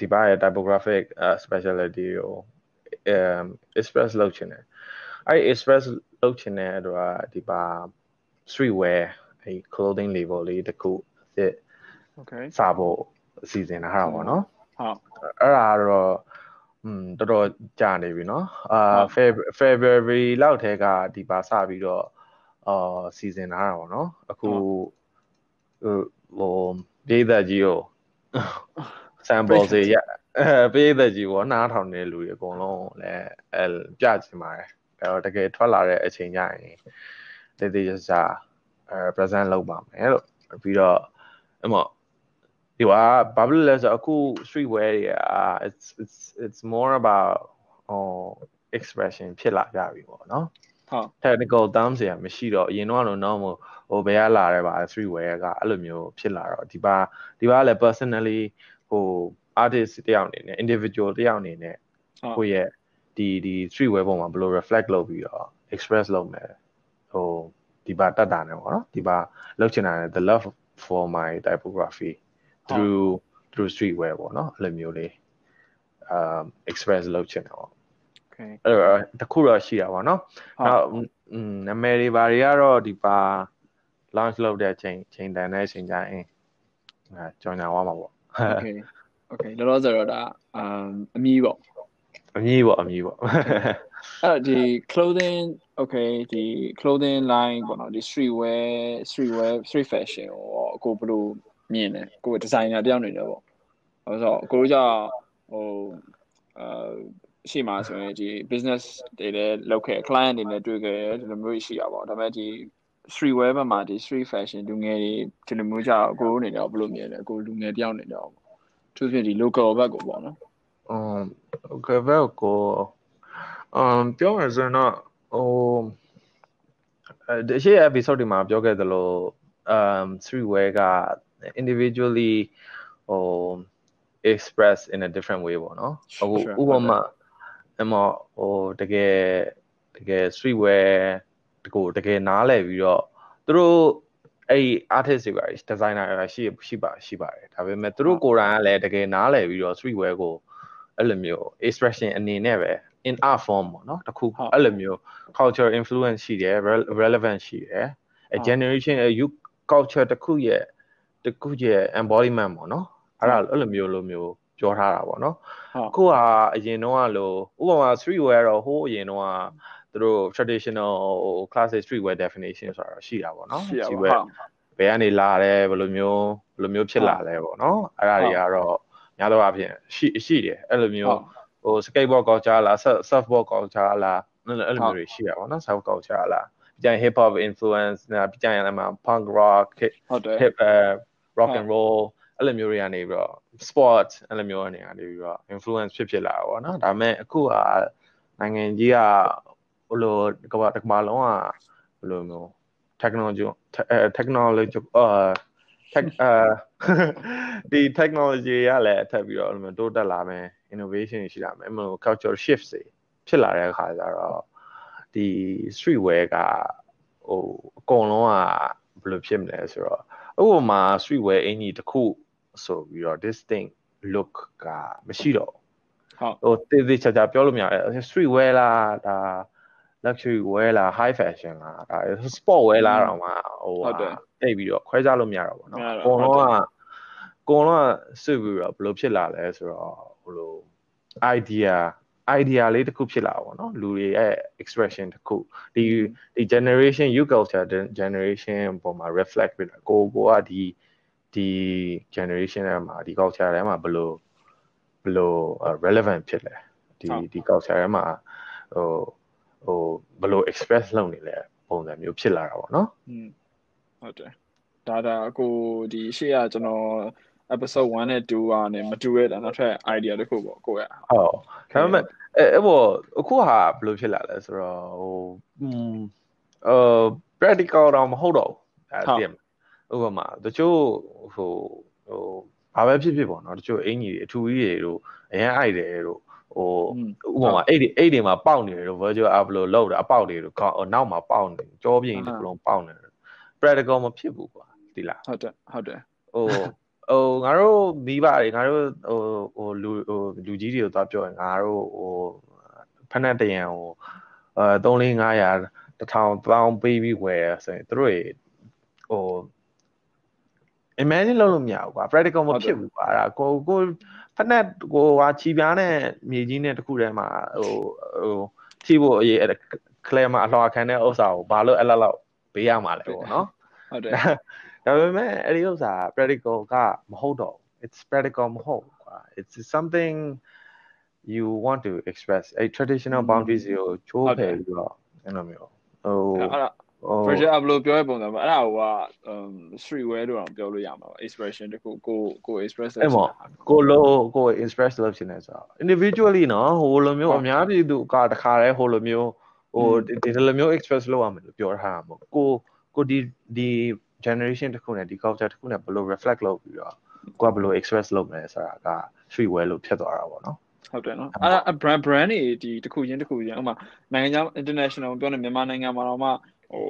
ဒီပါရဲ့ typographic uh, specialty ကို um express လုပ်ချင်တယ်အဲ့ဒီ express လုပ်ချင်တဲ့အတွက်ဒီပါ streetwear အဲ့ clothing label လေးတစ်ခုအစ် okay စဖို့အစီအစဉ်ထားတာပေါ့နော် ဟုတ် အဲ့ဒါတော့อืมတော်တော်ကြာနေပြီเนาะအာ ဟုတ် February လောက်ထဲကဒီပါစပြီးတော့အာစီစဉ်ထားတာပေါ့เนาะအခုဟိုဟို ပြည်သက်ကြီးကို sample တွေရအဲပြည်သက်ကြီးကိုနားထောင်နေလူတွေအကုန်လုံးလည်းအဲပြချင်ပါတယ်အဲ့တော့တကယ်ထွက်လာတဲ့အချိန်ကျရင်တည်တည်ကြကြအဲ present လုပ်ပါမယ်လို့ပြီးတော့အဲ့မော်ဒီကဘာဖြစ်လို့လဲဆိုတော့အခု streetwear တွေက it's it's it's more about ဟို expression ဖြစ်လာကြပြီပေါ့နော် ဟုတ် technical terms တွေကမရှိတော့အရင်တော့လို့တော့ဟိုဘယ်ကလာရဲပါ streetwear ကအဲ့လိုမျိုးဖြစ်လာတော့ဒီပါဒီပါလည်း personally ဟို artist တယောက်အနေနဲ့ individual တယောက်အနေနဲ့ဟုတ်ကိုယ့်ရဲ့ဒီဒီ streetwear ပုံမှာဘယ်လို reflect လုပ်ပြီးတော့ express လုပ်မယ်ဟိုဒီပါတတ်တာနေပေါ့နော်ဒီပါလုပ်ချင်တာနဲ့ the love for my typography through through streetwear ပေါ့နော်အဲ့လိုမျိုးလေး um express လုပ်ချင်တယ်ပေါ့ okay အဲ့တော့တခုတော့ရှိတာပေါ့နော်ဟုတ်နောက်อืมနာမည်တွေဘာတွေကတော့ဒီပါ launch လုပ်တဲ့အချိန်ချိန်တန်တဲ့အချိန်ကျရင်အဲကြောင်ညာသွားမှာပေါ့ okay okay လောလောဆယ်တော့ဒါအမ်အမီးပေါ့အမည်ပေါ့အမည်ပေါ့အဲ့တော့ဒီ clothing okay ဒီ clothing line ပေါ့နော်ဒီ streetwear streetwear street fashion ကိုကိုဘယ်လိုမြင်လဲကို designer တယောက်နေတယ်ပေါ့ဟိုဆိုတော့ကိုတို့ကြောင့်ဟိုအာ ရှိမှာဆိုရင်ဒီ business တွေလည်းလုပ်ခဲ့ client တွေနဲ့တွေ့ခဲ့ဒီလိုမျိုးရှိတာပေါ့ဒါပေမဲ့ဒီ street wear ဘက်မှာဒီ street fashion လူငယ်တွေဒီလိုမျိုးကြောက်ကိုနေတော့ဘယ်လိုမြင်လဲကိုလူငယ်တယောက်နေတော့သူဖြစ်ဒီ local ဘက်ကိုပေါ့နော်အမ် local ဘက်ကိုအမ်ပြောရစင်တော့ဟိုအဲဒီရှေ့ episode ဒီမှာပြောခဲ့သလိုအမ် street wear က individually ဟို express in a different way ပေါ့နော်အခုဥပမာ အမဟိုတကယ်တကယ် streetwear တကူတကယ်နားလည်ပြီးတော့သူတို့အဲ့ artist တွေပါ designer တွေရှိရှိပါရှိပါတယ်ဒါပေမဲ့သူတို့ကိုယ်တိုင်ကလည်းတကယ်နားလည်ပြီးတော့ streetwear ကိုအဲ့လိုမျိုး expression အနေနဲ့ပဲ in art form ပေါ့နော်တခုဟုတ်အဲ့လိုမျိုး culture influence ရှိတယ် rel- relevant ရှိတယ်အဲဟုတ် generation အဲ youth culture တခုရဲ့တခုရဲ့ embodiment ပေါ့နော်အဲ့ဒါအဲ့လိုမျိုးလိုမျိုး ပြောထားတာပေါ့နော်ဟုတ်အခုကအရင်တော့ကလို့ဥပမာ streetwear တော့ဟိုးအရင်တော့ကသူတို့ traditional classic streetwear definition ဆိုတာတော့ရှိတာပေါ့နော်ရှိရပါ streetwear ဟုတ်ဘယ်ကနေလာတယ်ဘယ်လိုမျိုးဘယ်လိုမျိုးဖြစ်လာလဲပေါ့နော်အဲ့ဒါတွေကတော့များသောအားဖြင့်ရှိရှိတယ်အဲ့လိုမျိုးဟုတ်ဟို skateboard culture လား surf- surfboard culture လားအဲ့လိုအဲ့လိုဟုတ်မျိုးတွေရှိတာပေါ့နော် surf culture လားပြီးကြရင် hip hop influence နာပြီးကြရင်လည်းမှာ punk rock hip ဟုတ်တယ် hip uh, rock ဟုတ် and roll အဲ့လိုမျိုးတွေကနေပြီးတော့ sport အဲ့လိုမျိုးတွေကနေပြီးတော့ influence ဖြစ်ဖြစ်လာတာပေါ့နော်ဒါပေမဲ့အခုကနိုင်ငံကြီးကဟိုလိုကမ္ဘာတစ်ကမ္ဘာလုံးကဘယ်လိုမျိုး technology အဲ technology အာ tech အာဒီ technology ရလည်းအထက်ပြီးတော့အဲ့လိုမျိုးတိုးတက်လာမယ် innovation တွေရှိလာမယ်အဲ့လို culture shift တွေဖြစ်လာတဲ့အခါကျတော့ဒီ streetwear ကဟိုအကုန်လုံးကဘယ်လိုဖြစ်မလဲဆိုတော့ဥပမာ streetwear အင်ကြီးတစ်ခု ဆိုပြီးတော့ distinct look ကမရှိတော့ ဟုတ် ဟိုတေးသေးချာချာပြောလို့မရဘူး street wear လားဒါ luxury wear လား high fashion လားဒါ sport wear လားတော့မှဟို ဟုတ်တယ် တိတ်ပြီးတော့ခွဲခြားလို့မရတော့ဘူးเนาะ မရတော့ အကုန်လုံး ဟုတ် က တယ် အကုန်လုံးကစစ်ပြီးတော့ဘယ်လိုဖြစ်လာလဲဆိုတော့ဟိုလို idea idea လေးတစ်ခုဖြစ်လာပါဘောเนาะလူတွေရဲ့ expression တစ်ခုဒီဒီ generation youth culture generation ပုံမှာ reflect ပြီးတော့ကိုကိုကဒီ ဒီ generation ထဲမှာဒီ culture ထဲမှာဘယ်လိုဘယ်လို relevant ဖြစ်လဲဒီ ဟုတ် ဒီ culture ထဲမှာဟိုဟိုဘယ်လို express လုပ်နေလဲပုံစံမျိုးဖြစ်လာတာပေါ့เนาะ อืมဟုတ်တယ်ဒါဒါကိုဒီရှေ့ကကျွန်တော် episode 1နဲ့2ကနေမတူရတဲ့နောက်ထပ် idea တစ်ခုပေါ့ကိုရ ဟုတ်ဒါပေမဲ့အဲအဲ့ဘောအခုဟာဘယ်လိုဖြစ်လာလဲဆိုတော့ဟိုอืมအာ practical တော့မဟုတ်တော့ဘူးအဲ့ ဟုတ် ဒီ ဥပမာတချို့ဟိုဟိုဘာပဲဖြစ်ဖြစ်ပေါ့နော်တချို့အင်ကြီးတွေအထူကြီးတွေတို့အရင်အိုက်တယ်တို့ဟိုอืมဥပမာအဲ့ဒီအဲ့ဒီမှာပေါက်နေတယ်တို့ virtual app လို့လောက်တာအပေါက်တွေတို့ခေါင်းနောက်မှာပေါက်နေကြောပြင်းတစ်ခုလုံးပေါက်နေတယ် practical မဖြစ်ဘူးကွာဒီလားဟုတ်တယ်ဟုတ်တယ်ဟိုဟိုငါတို့မိဘတွေငါတို့ဟိုဟိုလူဟိုလူကြီးတွေကိုသွားပြောရင်ငါတို့ဟိုဖက်နဲ့တရံဟိုအဲ3 4 500 1000တောင်းပေးပြီးဝယ်ရဆိုရင်သူတို့တွေဟို imagine လုပ်လို့မရဘူးကွာ practical မဖြစ်ဘူးကွာအဲ့ဒါကိုကိုဖက်နဲ့ကိုဟာချီပြားနဲ့မြေကြီးနဲ့တခုတည်းမှာဟိုဟိုချီဖို့အရေးအဲ့ clear မှာအလှခံတဲ့ဥစ္စာကိုဘာလို့အဲ့လောက်လောက်ပေးရမှာလဲပေါ့နော်ဟုတ်တယ်ဒါပေမဲ့အဲ့ဒီဥစ္စာ practical ကမဟုတ်တော့ဘူး it's practical မဟုတ်ဘူးကွာ it's something you want to express a traditional boundaries ကိုချိုးဖယ်ပြီးတော့အဲ့လိုမျိုးဟို အဲ့ဒါဟို project upload ပြောရပုံစံပါအဲ့ဒါဟိုက um street wear လို့တော့ပြောလို့ရမှာပါ expression တခုကိုကို express အဲ့မော်ကိုလိုကို express လုပ်ချင်တယ်ဆိုတော့ individually နော်ဟိုလိုမျိုးအများပြည်သူကတခါတည်းဟိုလိုမျိုးဟိုဒီဒီလိုမျိုး express လုပ်ရမယ်လို့ပြောထားတာမဟုတ်ကိုကိုဒီဒီ generation တစ်ခုနဲ့ဒီ culture တစ်ခုနဲ့ဘယ်လို reflect လုပ်ပြီးတော့ကိုကဘယ်လို express လုပ်မလဲဆိုတာက street wear လို့ဖြစ်သွားတာပေါ့နော်ဟုတ်တယ်နော်အဲ့ဒါ brand brand တွေဒီတစ်ခုချင်းတစ်ခုချင်းဥပမာနိုင်ငံခြား international ပြောနေမြန်မာနိုင်ငံမှာတော့မှ ဟို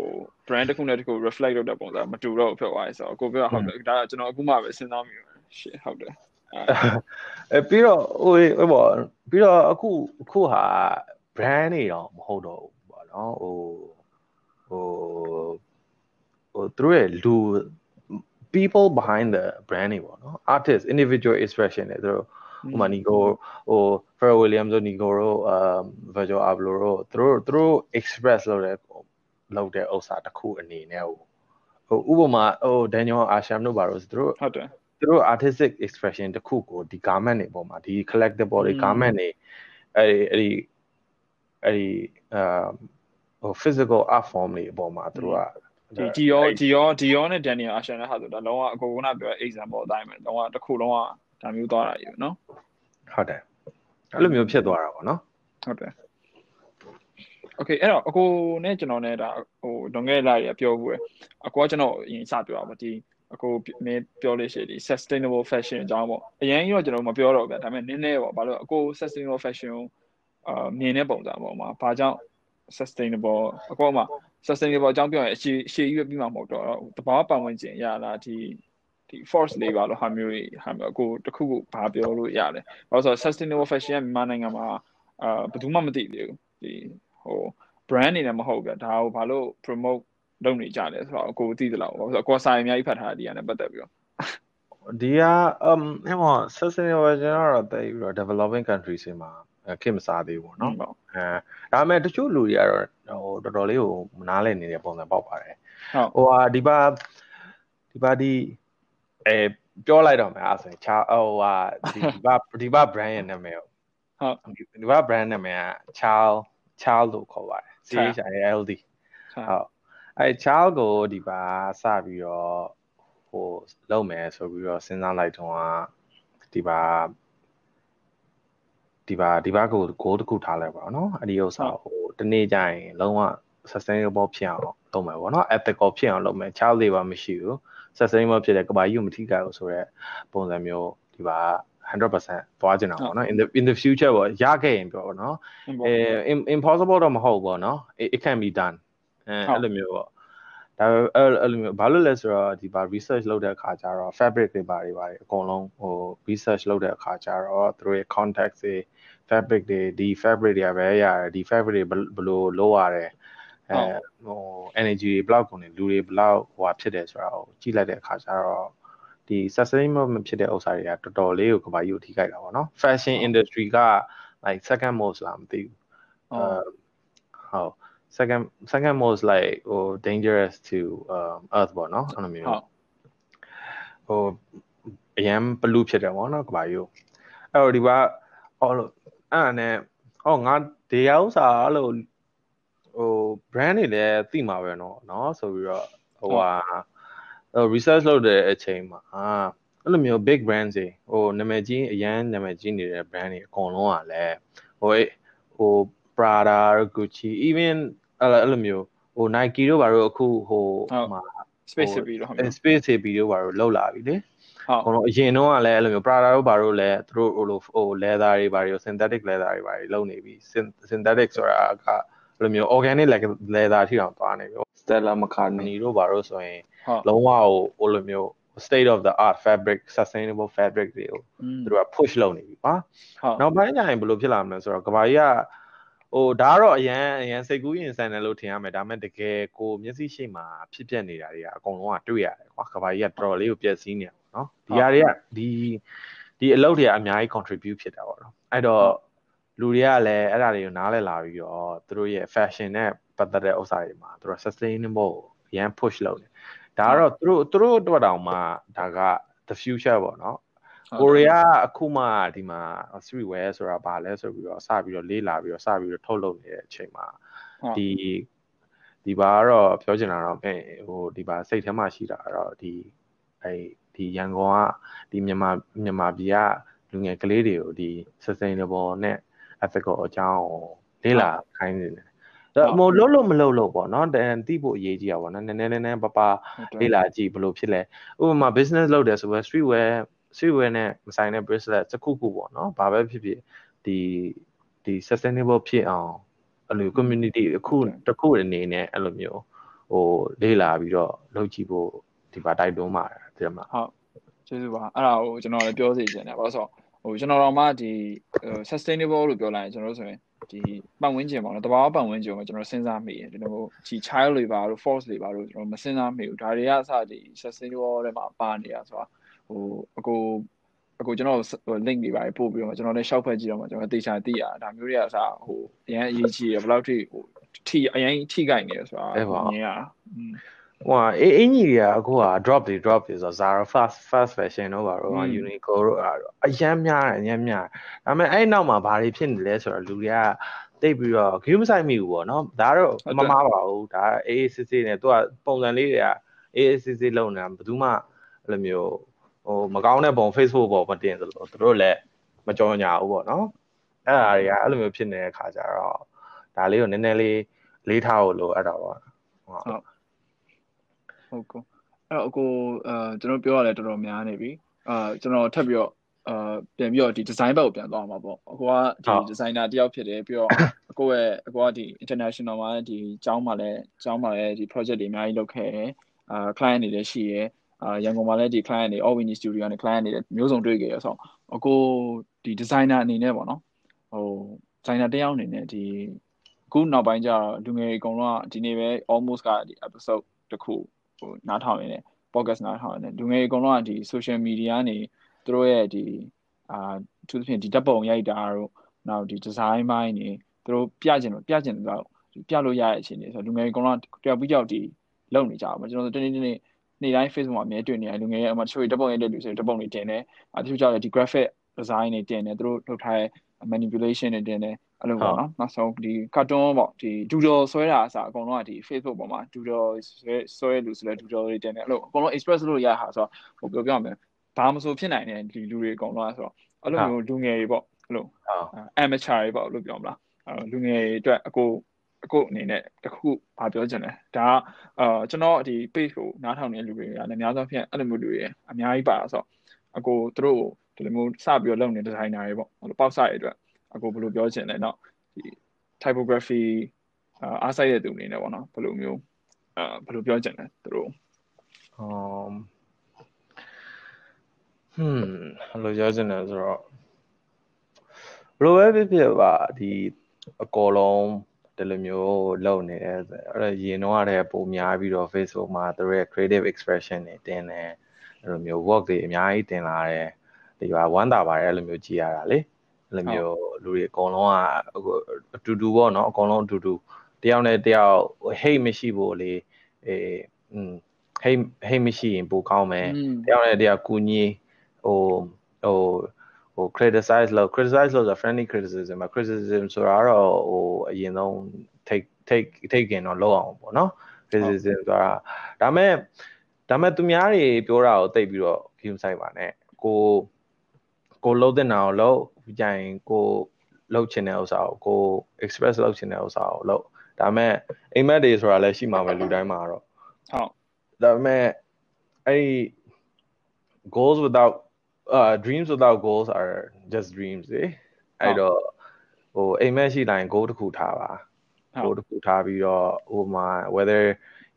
brand တစ်ခုနဲ့တစ်ခု reflect လုပ်တဲ့ပုံစံမတူတော့ဘူးဖြစ်သွားပြီဆိုတော့ကိုပြောဟုတ်တယ်ဒါကကျွန်တော်အခုမှပဲစဉ်းစားမိတယ်ရှေ့ဟုတ်တယ်အဲအဲပြီးတော့ဟိုဟိုပေါ့ပြီးတော့အခုအခုဟာ brand တွေတော့မဟုတ်တော့ဘူးပေါ့နော်ဟိုဟိုဟိုသူတို့ရဲ့လူ people behind the brand တွေပေါ့နော် artist individual expression တွေသူတို့ဥပမာနီကိုဟို Pharrell Williams တို့နီကိုတို့အမ် Virgil Abloh တို့သူတို့သူတို့ express လုပ်တဲ့ လုပ်တဲ့ဥစ္စာတစ်ခုအနေနဲ့ဟိုဟိုဥပမာဟို Daniel Asham တို့ပါတော့သူတို့ဟုတ်တယ်သူတို့ artistic expression တစ်ခုကိုဒီ garment တွေပေါ်မှာဒီ collectible တွေ garment တွေအဲ့ဒီအဲ့ဒီအဲ့ဒီအမ်ဟို physical art form တွေအပေါ်မှာသူတို့ကဒီ Dior Dior Dior နဲ့ Daniel Asher နဲ့ဟာဆိုဒါလုံးဝအကိုကနာပြော example အတိုင်းပဲလုံးဝတစ်ခုလုံးဝဒါမျိုးသွားတာယူနော်ဟုတ်တယ်အဲ့လိုမျိုးဖြစ်သွားတာပေါ့နော်ဟုတ်တယ် Okay အဲ့တော့အကိုနဲ့ကျွန်တော်နဲ့ဒါဟိုလွန်ခဲ့တဲ့လတွေကပြောဘူးရယ်အကိုကကျွန်တော်အရင်စပြောတာပေါ့ဒီအကိုမင်းပြောလို့ရှိရင်ဒီ sustainable fashion အကြောင်းပေါ့အရင်ကြီးတော့ကျွန်တော်မပြောတော့ဗျာဒါပေမဲ့နည်းနည်းပေါ့ဘာလို့အကို sustainable fashion ကိုအာမြင်တဲ့ပုံစံပေါ့မှာဘာကြောင့် sustainable အကောမှာ sustainable အကြောင်းပြောရင်အရှိအရှိကြီးပဲပြီးမှမဟုတ်တော့တဘာပတ်ဝန်းကျင်ရလားဒီဒီ force labor လို့ဟာမျိုးတွေဟာမျိုးအကိုတခုခုဘာပြောလို့ရလဲဘာလို့ဆိုတော့ sustainable fashion ကမြန်မာနိုင်ငံမှာအာဘယ်သူမှမသိသေးဘူးဒီ ဟို brand အနေနဲ့မဟုတ်ဘူးဒါကိုဘာလို့ promote လုပ်နေကြလဲဆိုတော့အကိုသိသလားဘာလို့ဆိုတော့အကိုစာအများကြီးဖတ်ထားတာဒီကနေပတ်သက်ပြီးတော့ ဒီက um ဟို sustainable ကျွန်တော်တော့တိတ်ပြီးတော့ developing countries တွေမှာခင်မစားသေးဘူးเนาะအဲဒါပေမဲ့တချို့လူတွေကတော့ဟိုတော်တော်လေးကိုမနားလည်နေတဲ့ပုံစံပေါက်ပါတယ် ဟုတ် ဟိုဟာဒီပါဒီပါဒီအဲပြောလိုက်တော့မယ်အဲ့ဆိုရင်ချာဟိုဟာဒီဒီပါဒီပါ brand ရဲ့နာမည်ကို ဟုတ် ဒီပါ brand နာမည်က Child Child လို့ခေါ်ပါတယ် C H I L D ဟုတ်အဲ Child ကိုဒီပါစပြီးတော့ဟိုလုပ်မယ်ဆိုပြီးတော့စဉ်းစားလိုက်တော့ဒီပါဒီပါဒီပါကို goal တစ်ခုထားလိုက်ပါတော့เนาะအဲ့ဒီဥစ္စာဟိုတနေ့ကျရင်လုံးဝ sustainable ဖြစ်အောင်လုပ်မယ်ပေါ့เนาะ ethical ဖြစ်အောင်လုပ်မယ် child labor မရှိဘူး sustainable ဖြစ်တဲ့ကဘာကြီးကိုမထိခိုက်ဘူးဆိုတော့ပုံစံမျိုးဒီပါ 100%သွားကျင်တာပေါ့နော် in the in the future ပေါ့ရခဲ့ရင်ပြောပေါ့နော်အဲ impossible တော့မဟုတ်ပေါ့နော် it can be done အဲအဲ့လိုမျိုးပေါ့ဒါအဲ့လိုမျိုးဘာလို့လဲဆိုတော့ဒီပါ research လုပ်တဲ့အခါကျတော့ fabric တွေပါတွေပါအကုန်လုံးဟို research လုပ်တဲ့အခါကျတော့သူတို့ရဲ့ context တွေ fabric တွေဒီ fabric တွေကပဲရတယ်ဒီ fabric တွေဘယ်လိုလုပ်ရတယ်အဲဟို energy တွေဘလောက်ကုန်နေလူတွေဘလောက်ဟိုဟာဖြစ်တယ်ဆိုတာကိုကြည့်လိုက်တဲ့အခါကျတော့ ဒီ sustainable မဖြစ်တဲ့ဥစ္စာတွေကတော်တော်လေးကိုကဘာကြီးကိုထိခိုက်တာပေါ့နော် fashion industry က like second most လားမသိဘူးဟုတ် second second most like ဟို dangerous to um earth ပေါ့နော်အဲ့လိုမျိုးဟိုအရန်ဘလူးဖြစ်တယ်ပေါ့နော်ကဘာကြီးကိုအဲ့တော့ဒီကအော်လို့အဲ့ဒါနဲ့ဟောငါဒီဥစ္စာအဲ့လိုဟို brand တွေလည်းသိမှာပဲเนาะเนาะဆိုပြီးတော့ဟိုဟာ research လုပ်တဲ့အချိန်မှာအဲ့လိုမျိုး big brands တွေဟိုနာမည်ကြီးအရန်နာမည်ကြီးနေတဲ့ brand တွေအကုန်လုံးကလည်းဟိုဟို Prada Gucci even အဲ့လိုမျိုးဟို Nike တို့ဘာလို့အခုဟိုမှာ space ပြီးတော့ space ပြီးတော့ဘာလို့လောက်လာပြီလေဟုတ်အကုန်လုံးအရင်တော့ကလည်းအဲ့လိုမျိုး Prada တို့ဘာလို့လဲသူတို့ဟိုလိုဟို leather တွေဘာတွေ synthetic leather တွေဘာတွေလုပ်နေပြီ synthetic ဆိုတာကအဲ့လိုမျိုး organic leather ထိတောင်သွားနေပြီ Stella McCartney တို့ဘာလို့ဆိုရင် လုံးဝဟိုလိုမျိုး state of the art fabric sustainable fabric တွေကိုသူတို့က push လုပ်နေပြီပါနောက်ပိုင်းကျရင်ဘယ်လိုဖြစ်လာမလဲဆိုတော့ကဘာကြီးကဟိုဒါကတော့အရန်အရန်စိတ်ကူးရင်ဆန်တယ်လို့ထင်ရမယ်ဒါပေမဲ့တကယ်ကိုမျက်စိရှိမှဖြစ်ပျက်နေတာတွေကအကုန်လုံးကတွေ့ရတယ်ကွာကဘာကြီးကတော်တော်လေးကိုပျက်စီးနေတယ်နော်ဒီဟာတွေကဒီဒီအလုပ်တွေကအများကြီး contribute ဖြစ်တာပေါ့နော်အဲ့တော့လူတွေကလည်းအဲ့ဒါတွေကိုနားလည်လာပြီးတော့သူတို့ရဲ့ fashion နဲ့ပတ်သက်တဲ့ဥစ္စာတွေမှာသူတို့ sustainable ရန် push လုပ်နေ ဒါကတော့သူတို့သူတို့အတွက်တောင်မှဒါက the future ပေါ့နော်ကိုရီးယားအခုမှဒီမှာ streetwear ဆိုတာဘာလဲဆိုပြီးတော့စပြီးတော့လေးလာပြီးတော့စပြီးတော့ထုတ်လုပ်နေတဲ့အချိန်မှာဒီဒီဘာကတော့ပြောချင်တာတော့ဟိုဒီဘာစိတ်ထဲမှာရှိတာကတော့ဒီအဲဒီရန်ကုန်ကဒီမြန်မာမြန်မာပြည်ကလူငယ်ကလေးတွေကိုဒီ sustainable နဲ့ ethical အကြောင်းလေးလာခိုင်းနေတယ်။ ဟိုလုံးလို့မလုံးလို့ပေါ့နော်။တန်တိဖို့အရေးကြီးတာပေါ့နော်။နည်းနည်းနည်းနည်းပပလေးလာကြည့်ဘယ်လိုဖြစ်လဲ။ဥပမာ business လုပ်တယ်ဆိုပဲ streetwear streetwear နဲ့မဆိုင်တဲ့ bracelet စခုခုပေါ့နော်။ဘာပဲဖြစ်ဖြစ်ဒီဒီ sustainable ဖြစ်အောင်အဲ့လို community အခုတစ်ခုအနေနဲ့အဲ့လိုမျိုးဟိုလေးလာပြီးတော့လုပ်ကြည့်ဖို့ဒီပါတိုက်တွန်းပါတယ်ဒီမှာဟုတ်ကျေးဇူးပါအဲ့ဒါကိုကျွန်တော်လည်းပြောစီချင်တယ်ဘာလို့ဆိုဟိုကျွန်တော်တို့မှဒီ sustainable လို့ပြောလိုက်ရင်ကျွန်တော်တို့ဆိုရင် ဒီပတ်ဝန်းကျင်ပေါ့နော်တဘာဝပတ်ဝန်းကျင်ကိုကျွန်တော်စဉ်းစားမိတယ်ဒီလိုဒီ child labor တို့ force labor တို့ကျွန်တော်မစဉ်းစားမိဘူးဒါတွေကအစဒီ sustainable တွေမှာပါနေတာဆိုတာဟိုအကိုအကိုကျွန်တော် link တွေပါပို့ပြီးတော့ကျွန်တော်လည်းရှောက်ဖက်ကြည့်တော့မှကျွန်တော်သေချာသိရဒါမျိုးတွေကအစဟိုအရင်အရေးကြီးတယ်ဘယ်လောက်ထိဟိုထိအရင်ထိကြိုက်နေလဲဆိုတာမြင်ရอืม ဟိုအအင်ကြီးတွေကအခုက drop တွေ drop တွေဆိုတော့ Zara fast fast fashion တို့ပါတော့ Uniqlo တို့အဲ့တော့အရန်များတယ်အရန်များဒါပေမဲ့အဲ့နောက်မှာဘာတွေဖြစ်နေလဲဆိုတော့လူတွေကတိတ်ပြီးတော့ game ဆိုင်မိဘူးပေါ့နော်ဒါတော့မမားပါဘူးဒါအေးအေးစစ်စစ်နဲ့သူကပုံစံလေးတွေကအေးအေးစစ်စစ်လုပ်နေတာဘယ်သူမှအဲ့လိုမျိုးဟိုမကောင်းတဲ့ပုံ Facebook ပေါ်မတင်သလိုသူတို့လည်းမကြောညာဘူးပေါ့နော်အဲ့ဒါတွေကအဲ့လိုမျိုးဖြစ်နေတဲ့ခါကျတော့ဒါလေးကိုနည်းနည်းလေးလေးထားဖို့လိုအပ်တာပေါ့ဟုတ် ဟုတ်ကောအဲ့တော့အကိုအာကျွန်တော်ပြောရလဲတော်တော်များနေပြီအာကျွန်တော်ထပ်ပြီးတော့အာပြန်ပြီးတော့ဒီ design ဘက်ကိုပြန်သွားမှာပေါ့အကိုကဒီ designer တယောက်ဖြစ်တယ်ပြီးတော့အကိုရဲ့အကိုကဒီ international မှာဒီကျောင်းမှာလည်းကျောင်းမှာလည်းဒီ project တွေအများကြီးလုပ်ခဲ့တယ်အာ client တွေလည်းရှိရယ်အာရန်ကုန်မှာလည်းဒီ client တွေ All Winnie Studio နဲ့ client တွေမျိုးစုံတွေ့ခဲ့ရဆိုတော့အကိုဒီ designer အနေနဲ့ပေါ့နော်ဟို designer တယောက်အနေနဲ့ဒီအခုနောက်ပိုင်းကျတော့လူငယ်အကုန်လုံးကဒီနေ့ပဲ almost ကဒီ episode တစ်ခု ဟိုနားထောင်နေတယ် podcast နားထောင်နေတယ်လူငယ်အကုန်လုံးကဒီ social media ကနေသူတို့ရဲ့ဒီအာသူသဖြင့်ဒီဓာတ်ပုံရိုက်တာတို့နောက်ဒီ design ဘိုင်းနေသူတို့ပြကျင်လို့ပြကျင်လို့ပြလို့ရတဲ့အခြေအနေဆိုလူငယ်အကုန်လုံးတယောက်ပြီးတယောက်ဒီလုပ်နေကြပါကျွန်တော်တို့တနေ့တနေ့နေ့တိုင်း Facebook မှာအမြဲတွေ့နေတယ်လူငယ်ရဲ့အမှတချို့ဓာတ်ပုံရိုက်တဲ့လူဆိုဓာတ်ပုံတွေတင်တယ်အဲတချို့ကျတော့ဒီ graphic design တွေတင်တယ်သူတို့လုပ်ထားတဲ့ manipulation တွေတင်တယ်အဲ့လိုပေါ့နော်နောက်ဆုံးဒီ cartoon ပေါ့ဒီ doodle ဆွဲတာအစားအကုန်လုံးကဒီ Facebook ပေါ်မှာ doodle ဆွဲဆွဲလူဆိုလဲ doodle တွေတင်တယ်အဲ့လိုအကုန်လုံး express လုပ်ရတာဆိုတော့ဟိုပြောပြမယ်ဘာမဆိုဖြစ်နိုင်တဲ့ဒီလူတွေအကုန်လုံးဆိုတော့အဲ့လိုမျိုးလူငယ်တွေပေါ့အဲ့လို amateur တွေပေါ့လို့ပြောမလားအဲ့လူငယ်တွေအတွက်အကိုအခုအနေနဲ့တခုဘာပြောချင်လဲဒါကအာကျွန်တော်ဒီ page ကိုနားထောင်နေတဲ့လူတွေကလည်းအများဆုံးဖြင့်အဲ့လိုမျိုးလူတွေအများကြီးပါဆိုတော့အကိုသူတို့ ဒီလိုမျိုးစပြီးတော့လုပ်နေဒီဇိုင်နာတွေပေါ့အဲ့လိုပေါက်စရတဲ့အတွက်အကိုဘယ်လိုပြောချင်လဲเนาะဒီ typography အားဆိုင်တဲ့သူအနေနဲ့ပေါ့နော်ဘယ်လိုမျိုးအာဘယ်လိုပြောချင်လဲသူတို့ um ဟွန်းဘယ်လိုပြောချင်လဲဆိုတော့ ဘလိုပဲဖြစ်ဖြစ်ပါဒီအကောလုံးဒီလိုမျိုးလုပ်နေတယ်အဲ့ဒါရင်တော့ရတယ်ပုံများပြီးတော့ Facebook မှာသူရဲ့ creative expression တွေတင်တယ်အဲ့လိုမျိုး work တွေအများကြီးတင်လာတယ် ဒီကဝမ်းသာပါတယ်အဲ့လိုမျိုးကြည်ရတာလေအဲ့လိုမျိုးလူတွေအကုန်လုံးကအတူတူပေါ့နော်အကုန်လုံးအတူတူတယောက်နဲ့တယောက် hate မရှိဖို့လေအေးอืม hate hate မရှိရင်ပိုကောင်းမယ်တယောက်နဲ့တယောက်ကူညီဟိုဟိုဟို criticize လို့ criticize လို့ဆို friendly criticism မှာ criticism ဆိုတာတော့ဟိုအရင်ဆုံး take take take ရင်တော့လောက်အောင်ပေါ့နော် criticism ဆိုတာဒါမဲ့ဒါမဲ့သူများတွေပြောတာကိုသိပြီးတော့ view ဆိုင်ပါနဲ့ကို ကိုလုံးတဲ့နာကိုလုံးကြရင်ကိုလှုပ်ချင်တဲ့ဥစ္စာကိုကို express လုပ်ချင်တဲ့ဥစ္စာကိုလုပ်ဒါမဲ့အိမ်မက်တွေဆိုတာလည်းရှိမှာပဲလူတိုင်းမှာတော့ဟုတ်ဒါပေမဲ့အဲ့ဒီ goals without uh dreams without goals are just dreams လေအဲ့တော့ဟိုအိမ်မက်ရှိတိုင်း goal တစ်ခုထားပါ goal တစ်ခုထားပြီးတော့ဟိုမှာ whether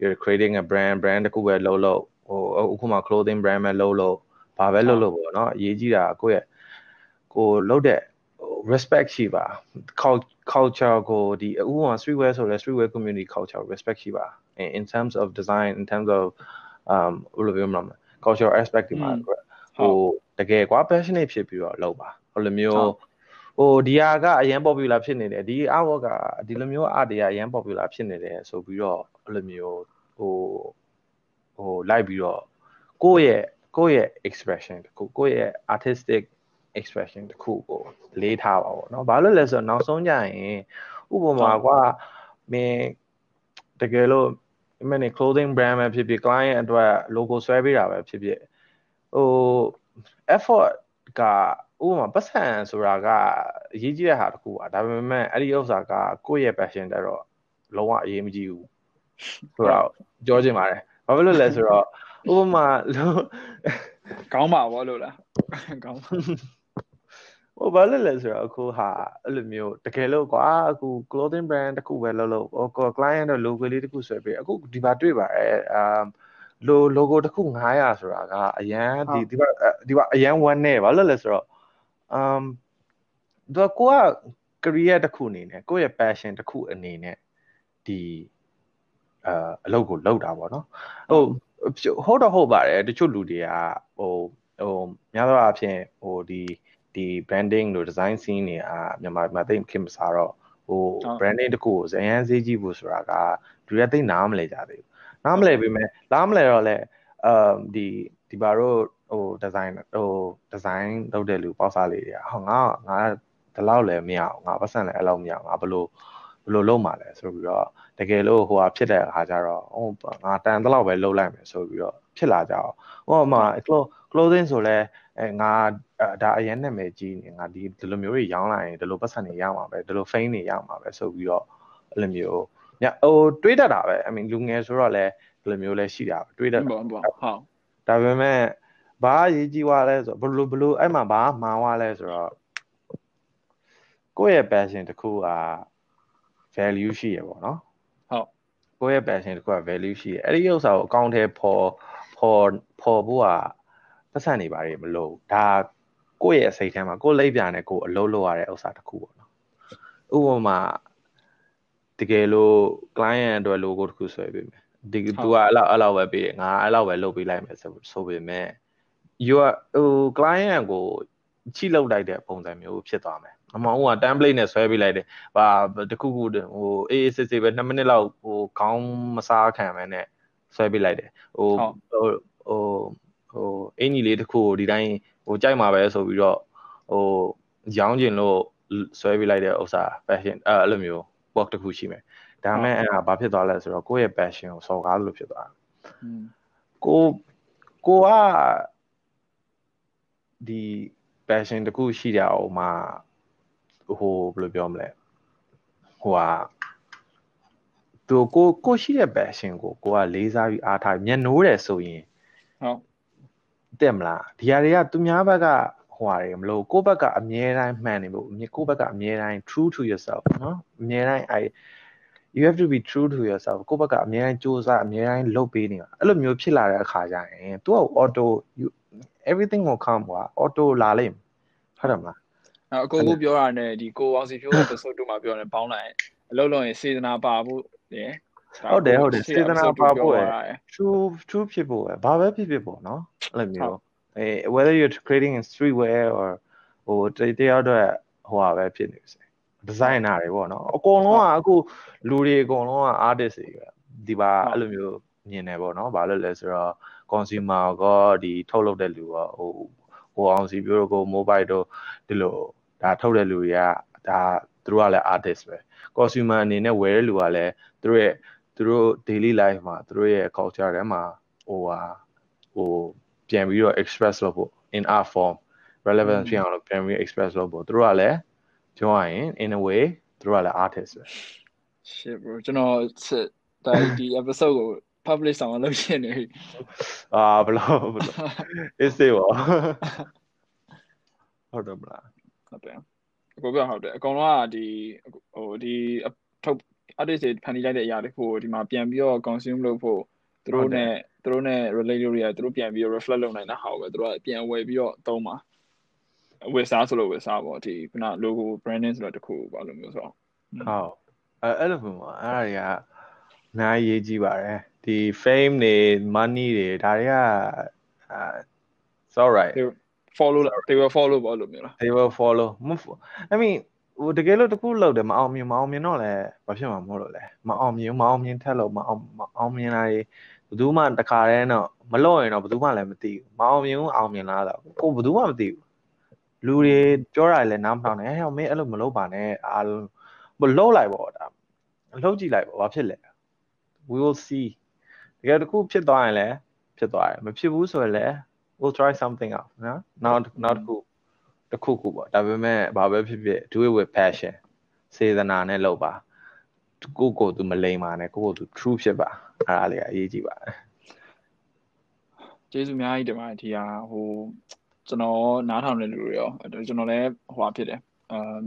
you're creating a brand brand တစ်ခုပဲလုပ်လို့ဟိုအခုမှ clothing brand ပဲလုပ်လို့ဘာပဲလုပ်လို့ပေါ့နော်အရေးကြီးတာကိုယ့်ရဲ့ ကိုလုပ်တဲ့ respect ရှိပါ culture ကိုဒီအခုက streetwear ဆိုလဲ streetwear community culture respect ရှိပါ in terms of design in terms of um ဘယ်လိုပြောမလဲ cultural aspect ဒီမှာဟိုတကယ်ကွာ passionate ဖြစ်ပြီးတော့လုပ်ပါဟိုလိုမျိုးဟိုဒီဟာကအရန် popular ဖြစ်နေတယ်ဒီ artwork ကဒီလိုမျိုး art တွေကအရန် popular ဖြစ်နေတယ်ဆိုပြီးတော့ဟိုလိုမျိုးဟိုဟိုလိုက်ပြီးတော့ကိုယ့်ရဲ့ကိုယ့်ရဲ့ expression တခုကိုယ့်ရဲ့ artistic expression တခုကိုလေးထားပါဘောเนาะဘာလို့လဲဆိုတော့နောက်ဆုံးကြရင်ဥပမာကွာမင်းတကယ်လို့မင်း clothing brand ပဲဖြစ်ဖြစ် client အတွက် logo ဆွဲပေးတာပဲဖြစ်ဖြစ်ဟို effort ကဥပမာပတ်စံဆိုတာကအရေးကြီးတဲ့ဟာတခုပါဒါပေမဲ့အဲ့ဒီဥစ္စာကကိုယ့်ရဲ့ passion တဲ့တော့လုံးဝအရေးမကြီးဘူးဆိုတော့ပြောချင်ပါတယ်ဘာဖြစ်လို့လဲဆိုတော့ဥပမာကောင်းပါဘောလို့လားကောင်းပါ ဟိုဘာလဲလဲဆိုတော့အခုဟာအဲ့လိုမျိုးတကယ်လို့ကွာအခု clothing brand တခုပဲလုပ်လို့ဟို client တော့ logo လေးတခုဆွဲပေးအခုဒီမှာတွေ့ပါတယ်အာ logo တခု900ဆိုတာကအရန်ဒီဒီမှာဒီမှာအရန်ဝမ်းနေဘာလို့လဲဆိုတော့ um တော့ကိုက career တခုအနေနဲ့ကိုယ့်ရဲ့ passion တခုအနေနဲ့ဒီအာအလုပ်ကိုလုပ်တာပေါ့နော်ဟိုဟုတ်တော့ဟုတ်ပါတယ်တချို့လူတွေကဟိုဟိုများသောအားဖြင့်ဟိုဒီ ဒီ branding တို့ design scene တွေအာမြန်မာမှာသိခင်မစားတော့ဟို branding တခုကိုဇယန်းစေးကြည့်ဖို့ဆိုတာကလူတွေသိနားမလဲကြသေးဘူးနားမလဲပေမဲ့လားမလဲတော့လဲအမ်ဒီဒီဘာတို့ဟို design ဟို design လုပ်တဲ့လူပေါ့စားလေးတွေကဟောငါငါဒီလောက်လည်းမရအောင်ငါပတ်စံလည်းအဲ့လောက်မရအောင်ငါဘလို့ဘလို့လုံးမှာလဲဆိုပြီးတော့တကယ်လို့ဟိုဟာဖြစ်တဲ့အခါကျတော့ဟိုငါတန်တလောက်ပဲလုံးလိုက်မယ်ဆိုပြီးတော့ဖြစ်လာကြအောင်ဟိုမှာ clothing ဆိုလဲ အဲငါဒါအရင်နဲ့မယ်ကြီးနေငါဒီဒီလိုမျိုးတွေရောင်းလိုက်ရင်ဒီလိုပတ်စံတွေရမှာပဲဒီလို fame တွေရမှာပဲဆိုပြီးတော့အဲ့လိုမျိုးညဟိုတွေးတတ်တာပဲ I mean လူငယ်ဆိုတော့လဲဒီလိုမျိုးလဲရှိတာတွေးတတ်ဟုတ်ဟုတ်ဒါပေမဲ့ဘာရေးကြည့်သွားလဲဆိုဘလို့ဘလို့အဲ့မှာဘာမှားသွားလဲဆိုတော့ကိုယ့်ရဲ့ passion တခုက value ရှိရပေါ့နော်ဟုတ်ကိုယ့်ရဲ့ passion တခုက value ရှိရအဲ့ဒီဥစ္စာကိုအကောင့်ထဲပေါ်ပေါ်ပေါ်ဖို့က ပတ်စံနေပါတယ်မလို့ဒါကိုယ့်ရဲ့စိတ်ထဲမှာကိုယ်လိပ်ပြာနဲ့ကိုယ်အလုပ်လုပ်ရတဲ့ဥစ္စာတစ်ခုပေါ့နော်ဥပမာတကယ်လို့ client အတွက် logo တစ်ခုဆွဲပေးမယ်ဒီ तू ကအဲ့လောက်အဲ့လောက်ပဲပေးငါအဲ့လောက်ပဲလုပ်ပေးလိုက်မယ်ဆိုဆိုပေမဲ့ you are ဟို client ကိုချိလောက်လိုက်တဲ့ပုံစံမျိုးဖြစ်သွားမယ်အမောင်က template နဲ့ဆွဲပေးလိုက်တယ်။ဟာတခုခုဟိုအေးအေးစစ်စစ်ပဲ2မိနစ်လောက်ဟိုခေါင်းမစားခံမဲနဲ့ဆွဲပေးလိုက်တယ်။ဟိုဟို ဟိုဟိုအင်ကြီးလေးတစ်ခုကိုဒီတိုင်းဟိုကြိုက်မှာပဲဆိုပြီးတော့ဟိုရောင်းကျင်လို့ဆွဲပေးလိုက်တဲ့ဥစ္စာ passion အဲ့လိုမျိုး work တစ်ခုရှိမယ်ဒါမဲ့အဲ့ဒါဘာဖြစ်သွားလဲဆိုတော့ကိုယ့်ရဲ့ passion ကိုစော်ကားလို့ဖြစ်သွားတာကိုကိုကဒီ passion တခုရှိတာဟိုမှာဟိုဘယ်လိုပြောမလဲဟိုဟာသူကိုကိုရှိတဲ့ passion ကိုကိုကလေးစားပြီးအားထားမျက်နှိုးတယ်ဆိုရင်ဟုတ် တက်မလားဒီဟာတွေကသူများဘက်ကဟိုဟာတွေမလို့ကိုယ့်ဘက်ကအမြဲတမ်းမှန်နေဖို့ကိုယ့်ဘက်ကအမြဲတမ်း true to yourself နော်အမြဲတမ်း I you have to be true to yourself ကိုယ့်ဘက်ကအမြဲတမ်းစူးစမ်းအမြဲတမ်းလုပ်ပေးနေတာအဲ့လိုမျိုးဖြစ်လာတဲ့အခါကျရင် तू auto you everything will come ကွာ auto လာလိမ့်ဟုတ်တယ်မလားအကိုကိုပြောတာနဲ့ဒီကိုအောင်စီဖြိုး episode 2မှာပြောတယ်ပေါင်းလိုက်အလုံးလုံးရင်စေတနာပါဖို့ရယ် ဟုတ်တယ်ဟုတ်တယ်စေတနာပါဖို့ရယ် true true ဖြစ်ဖို့ရယ်ဘာပဲဖြစ်ဖြစ်ပေါ့နော်အဲ့လိုမျိုးအဲ whether you're creating a streetwear or ဟိုတယောက်တော့ဟိုဟာပဲဖြစ်နေစေ designer တွေပေါ့နော်အကုန်လုံးကအခုလူတွေအကုန်လုံးက artist တွေပဲဒီပါအဲ့လိုမျိုးမြင်တယ်ပေါ့နော်ဘာလို့လဲဆိုတော့ consumer ကဒီထုတ်လုပ်တဲ့လူကဟိုဟိုအောင်စီပြောတော့ကို mobile တို့ဒီလိုဒါထုတ်တဲ့လူတွေကဒါသူတို့ကလည်း artist ပဲ consumer အနေနဲ့ဝယ်တဲ့လူကလည်းသူတို့ရဲ့ သူတို့ daily life မှာသူတို့ရဲ့ culture ထဲမှာဟိုဟာဟိုပြန်ပြီးတော့ express လုပ်ဖို့ in art form relevant ဖြစ်အောင်လို့ပြန်ပြီး express လုပ်ဖို့သူတို့ကလည်းပြောရရင် in a way သူတို့ကလည်း artist ပဲ shit bro ကျွန်တော်ဒါဒီ episode ကို publish ဆောင်လုပ်ရှင်းနေပြီအာဘလို့ဘလို့ is it ပါဟုတ်တယ်မလားဟုတ်တယ်အကိုပြောဟုတ်တယ်အကောင်လုံးကဒီဟိုဒီထုတ် artist တွေဖန်တီးလိုက်တဲ့အရာတွေဖို့ဒီမှာပြန်ပြီးတော့ consume လုပ်ဖို့သူတို့နဲ့သူတို့နဲ့ relate လုပ်ရသူတို့ပြန်ပြီးတော့ reflect လုပ်နိုင်တာဟာပဲသူတို့ကပြန်ဝယ်ပြီးတော့သုံးပါဝယ်စားဆိုလို့ဝယ်စားပေါ့ဒီခုန logo branding ဆိုတော့တခုပေါ့လို့မျိုးဆိုတော့ဟုတ်အဲအဲ့လိုမျိုးပါအဲ့ဒါတွေကအများကြီးရေးကြည့်ပါတယ်ဒီ fame တွေ money တွေဒါတွေကအာ it's all right follow they will follow ပေါ့လို့မျိုးလား they will follow I mean ဟိုတကယ်လို့တခုလောက်တယ်မအောင်မြင်မအောင်မြင်တော့လည်းဘာဖြစ်မှာမဟုတ်လို့လဲမအောင်မြင်မအောင်မြင်ထက်လို့မအောင်မအောင်မြင်လာရင်ဘယ်သူမှတခါတည်းတော့မလို့ရင်တော့ဘယ်သူမှလည်းမသိဘူးမအောင်မြင်ဘူးအောင်မြင်လာတော့ကိုဘယ်သူမှမသိဘူးလူတွေပြောတာလည်းနားမထောင်နဲ့ဟဲ့မင်းအဲ့လိုမလုပ်ပါနဲ့အားလုံးမလုပ်လိုက်ပေါ့ဒါလှုပ်ကြည့်လိုက်ပေါ့ဘာဖြစ်လဲ we will see တကယ်တခုဖြစ်သွားရင်လည်းဖြစ်သွားတယ်မဖြစ်ဘူးဆိုရင်လည်း we'll try something out နော်နောက်နောက်တစ်ခု တစ်ခုခုပေါ့ဒါပေမဲ့ဘာပဲဖြစ်ဖြစ် do it with passion စေတနာနဲ့လုပ်ပါကိုကိုသူမလိမ်ပါနဲ့ကိုကိုသူ true ဖြစ်ပါအဲ့ဒါလေးကအရေးကြီးပါတယ်ကျေးဇူးအများကြီးတင်ပါတယ်ဒီဟာဟိုကျွန်တော်နားထောင်တဲ့လူတွေရောကျွန်တော်လည်းဟိုဖြစ်တယ် um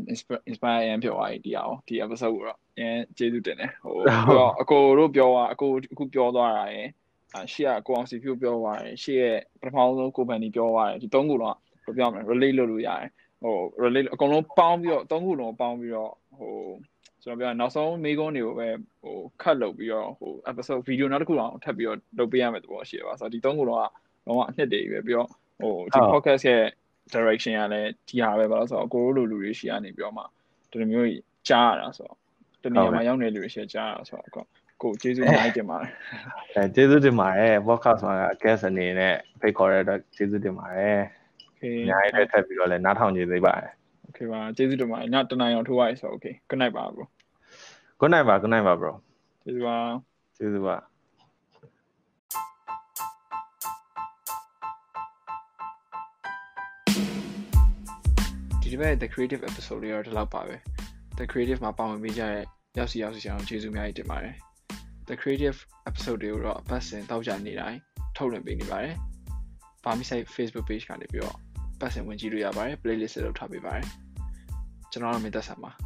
inspire ရန်ဖြစ်သွားပြီဒီအောင်ဒီ episode ကိုတော့အရင်ကျေးဇူးတင်တယ်ဟိုအကိုတို့ပြောတာအကိုအခုပြောသွားတာရယ်ရှေ့ကကိုအောင်စီဖြူပြောသွားတယ်ရှေ့ရဲ့ပထမဆုံးကိုပန်နီပြောသွားတယ်ဒီသုံးခုတော့ ဘယ်ပြောမလဲ relate လုပ်လို့ရတယ်ဟို relate အကုန်လုံးပေါင်းပြီးတော့သုံးခုလုံးပေါင်းပြီးတော့ဟိုကျွန်တော်ပြောနောက်ဆုံးမေးခွန်းတွေကိုပဲဟို cut လုပ်ပြီးတော့ဟို episode video နောက်တစ်ခုအောင်ထပ်ပြီးတော့လုပ်ပေးရမယ်သဘောရှိပါဆိုတော့ဒီသုံးခုလုံးကတော့အနှစ်တည်းပဲပြီးတော့ဟိုဒီ podcast ရဲ့ direction ကလည်းဒီဟာပဲဘာလို့ဆိုတော့ကိုရိုးလိုလူတွေရှိကနေပြီးတော့မှဒီလိုမျိုးကြားရတာဆိုတော့တနေရာမှာရောက်နေလူတွေရှိကြားရတာဆိုတော့ကိုကျေးဇူးအများကြီးတင်ပါတယ်အဲကျေးဇူးတင်ပါတယ် podcast မှာ guest အနေနဲ့ဖိတ်ခေါ်ရတဲ့ကျေးဇူးတင်ပါတယ် okay အများကြီးလည်းထပ်ပြီးတော့လည်းနားထောင်ကြည့်သေးပါတယ် okay ပါကျေးဇူးတင်ပါတယ်နောက်တနိုင်အောင်ထိုးရအောင်ဆို okay good night ပါ bro good night ပါ good night ပါ bro ကျေးဇူးပါကျေးဇူးပါဒီတစ်ပတ် the creative episode လေးတော့ဒီလောက်ပါပဲ the creative မှာပါဝင်ပေးကြတဲ့ရောက်စီရောက်စီအောင်ကျေးဇူးအများကြီးတင်ပါတယ် the creative episode တွေကိုတော့အပတ်စဉ်တောက်ကြနေတိုင်းထုတ်လွှင့်ပေးနေပါတယ် Farmisite Facebook page ကနေပြီးတော့ ပတ်စဉ်ဝင်ကြည့်လို့ရပါတယ် playlist လုပ်ထားပေးပါတယ်။ကျွန်တော်တို့မင်းသက်ဆန်ပါ။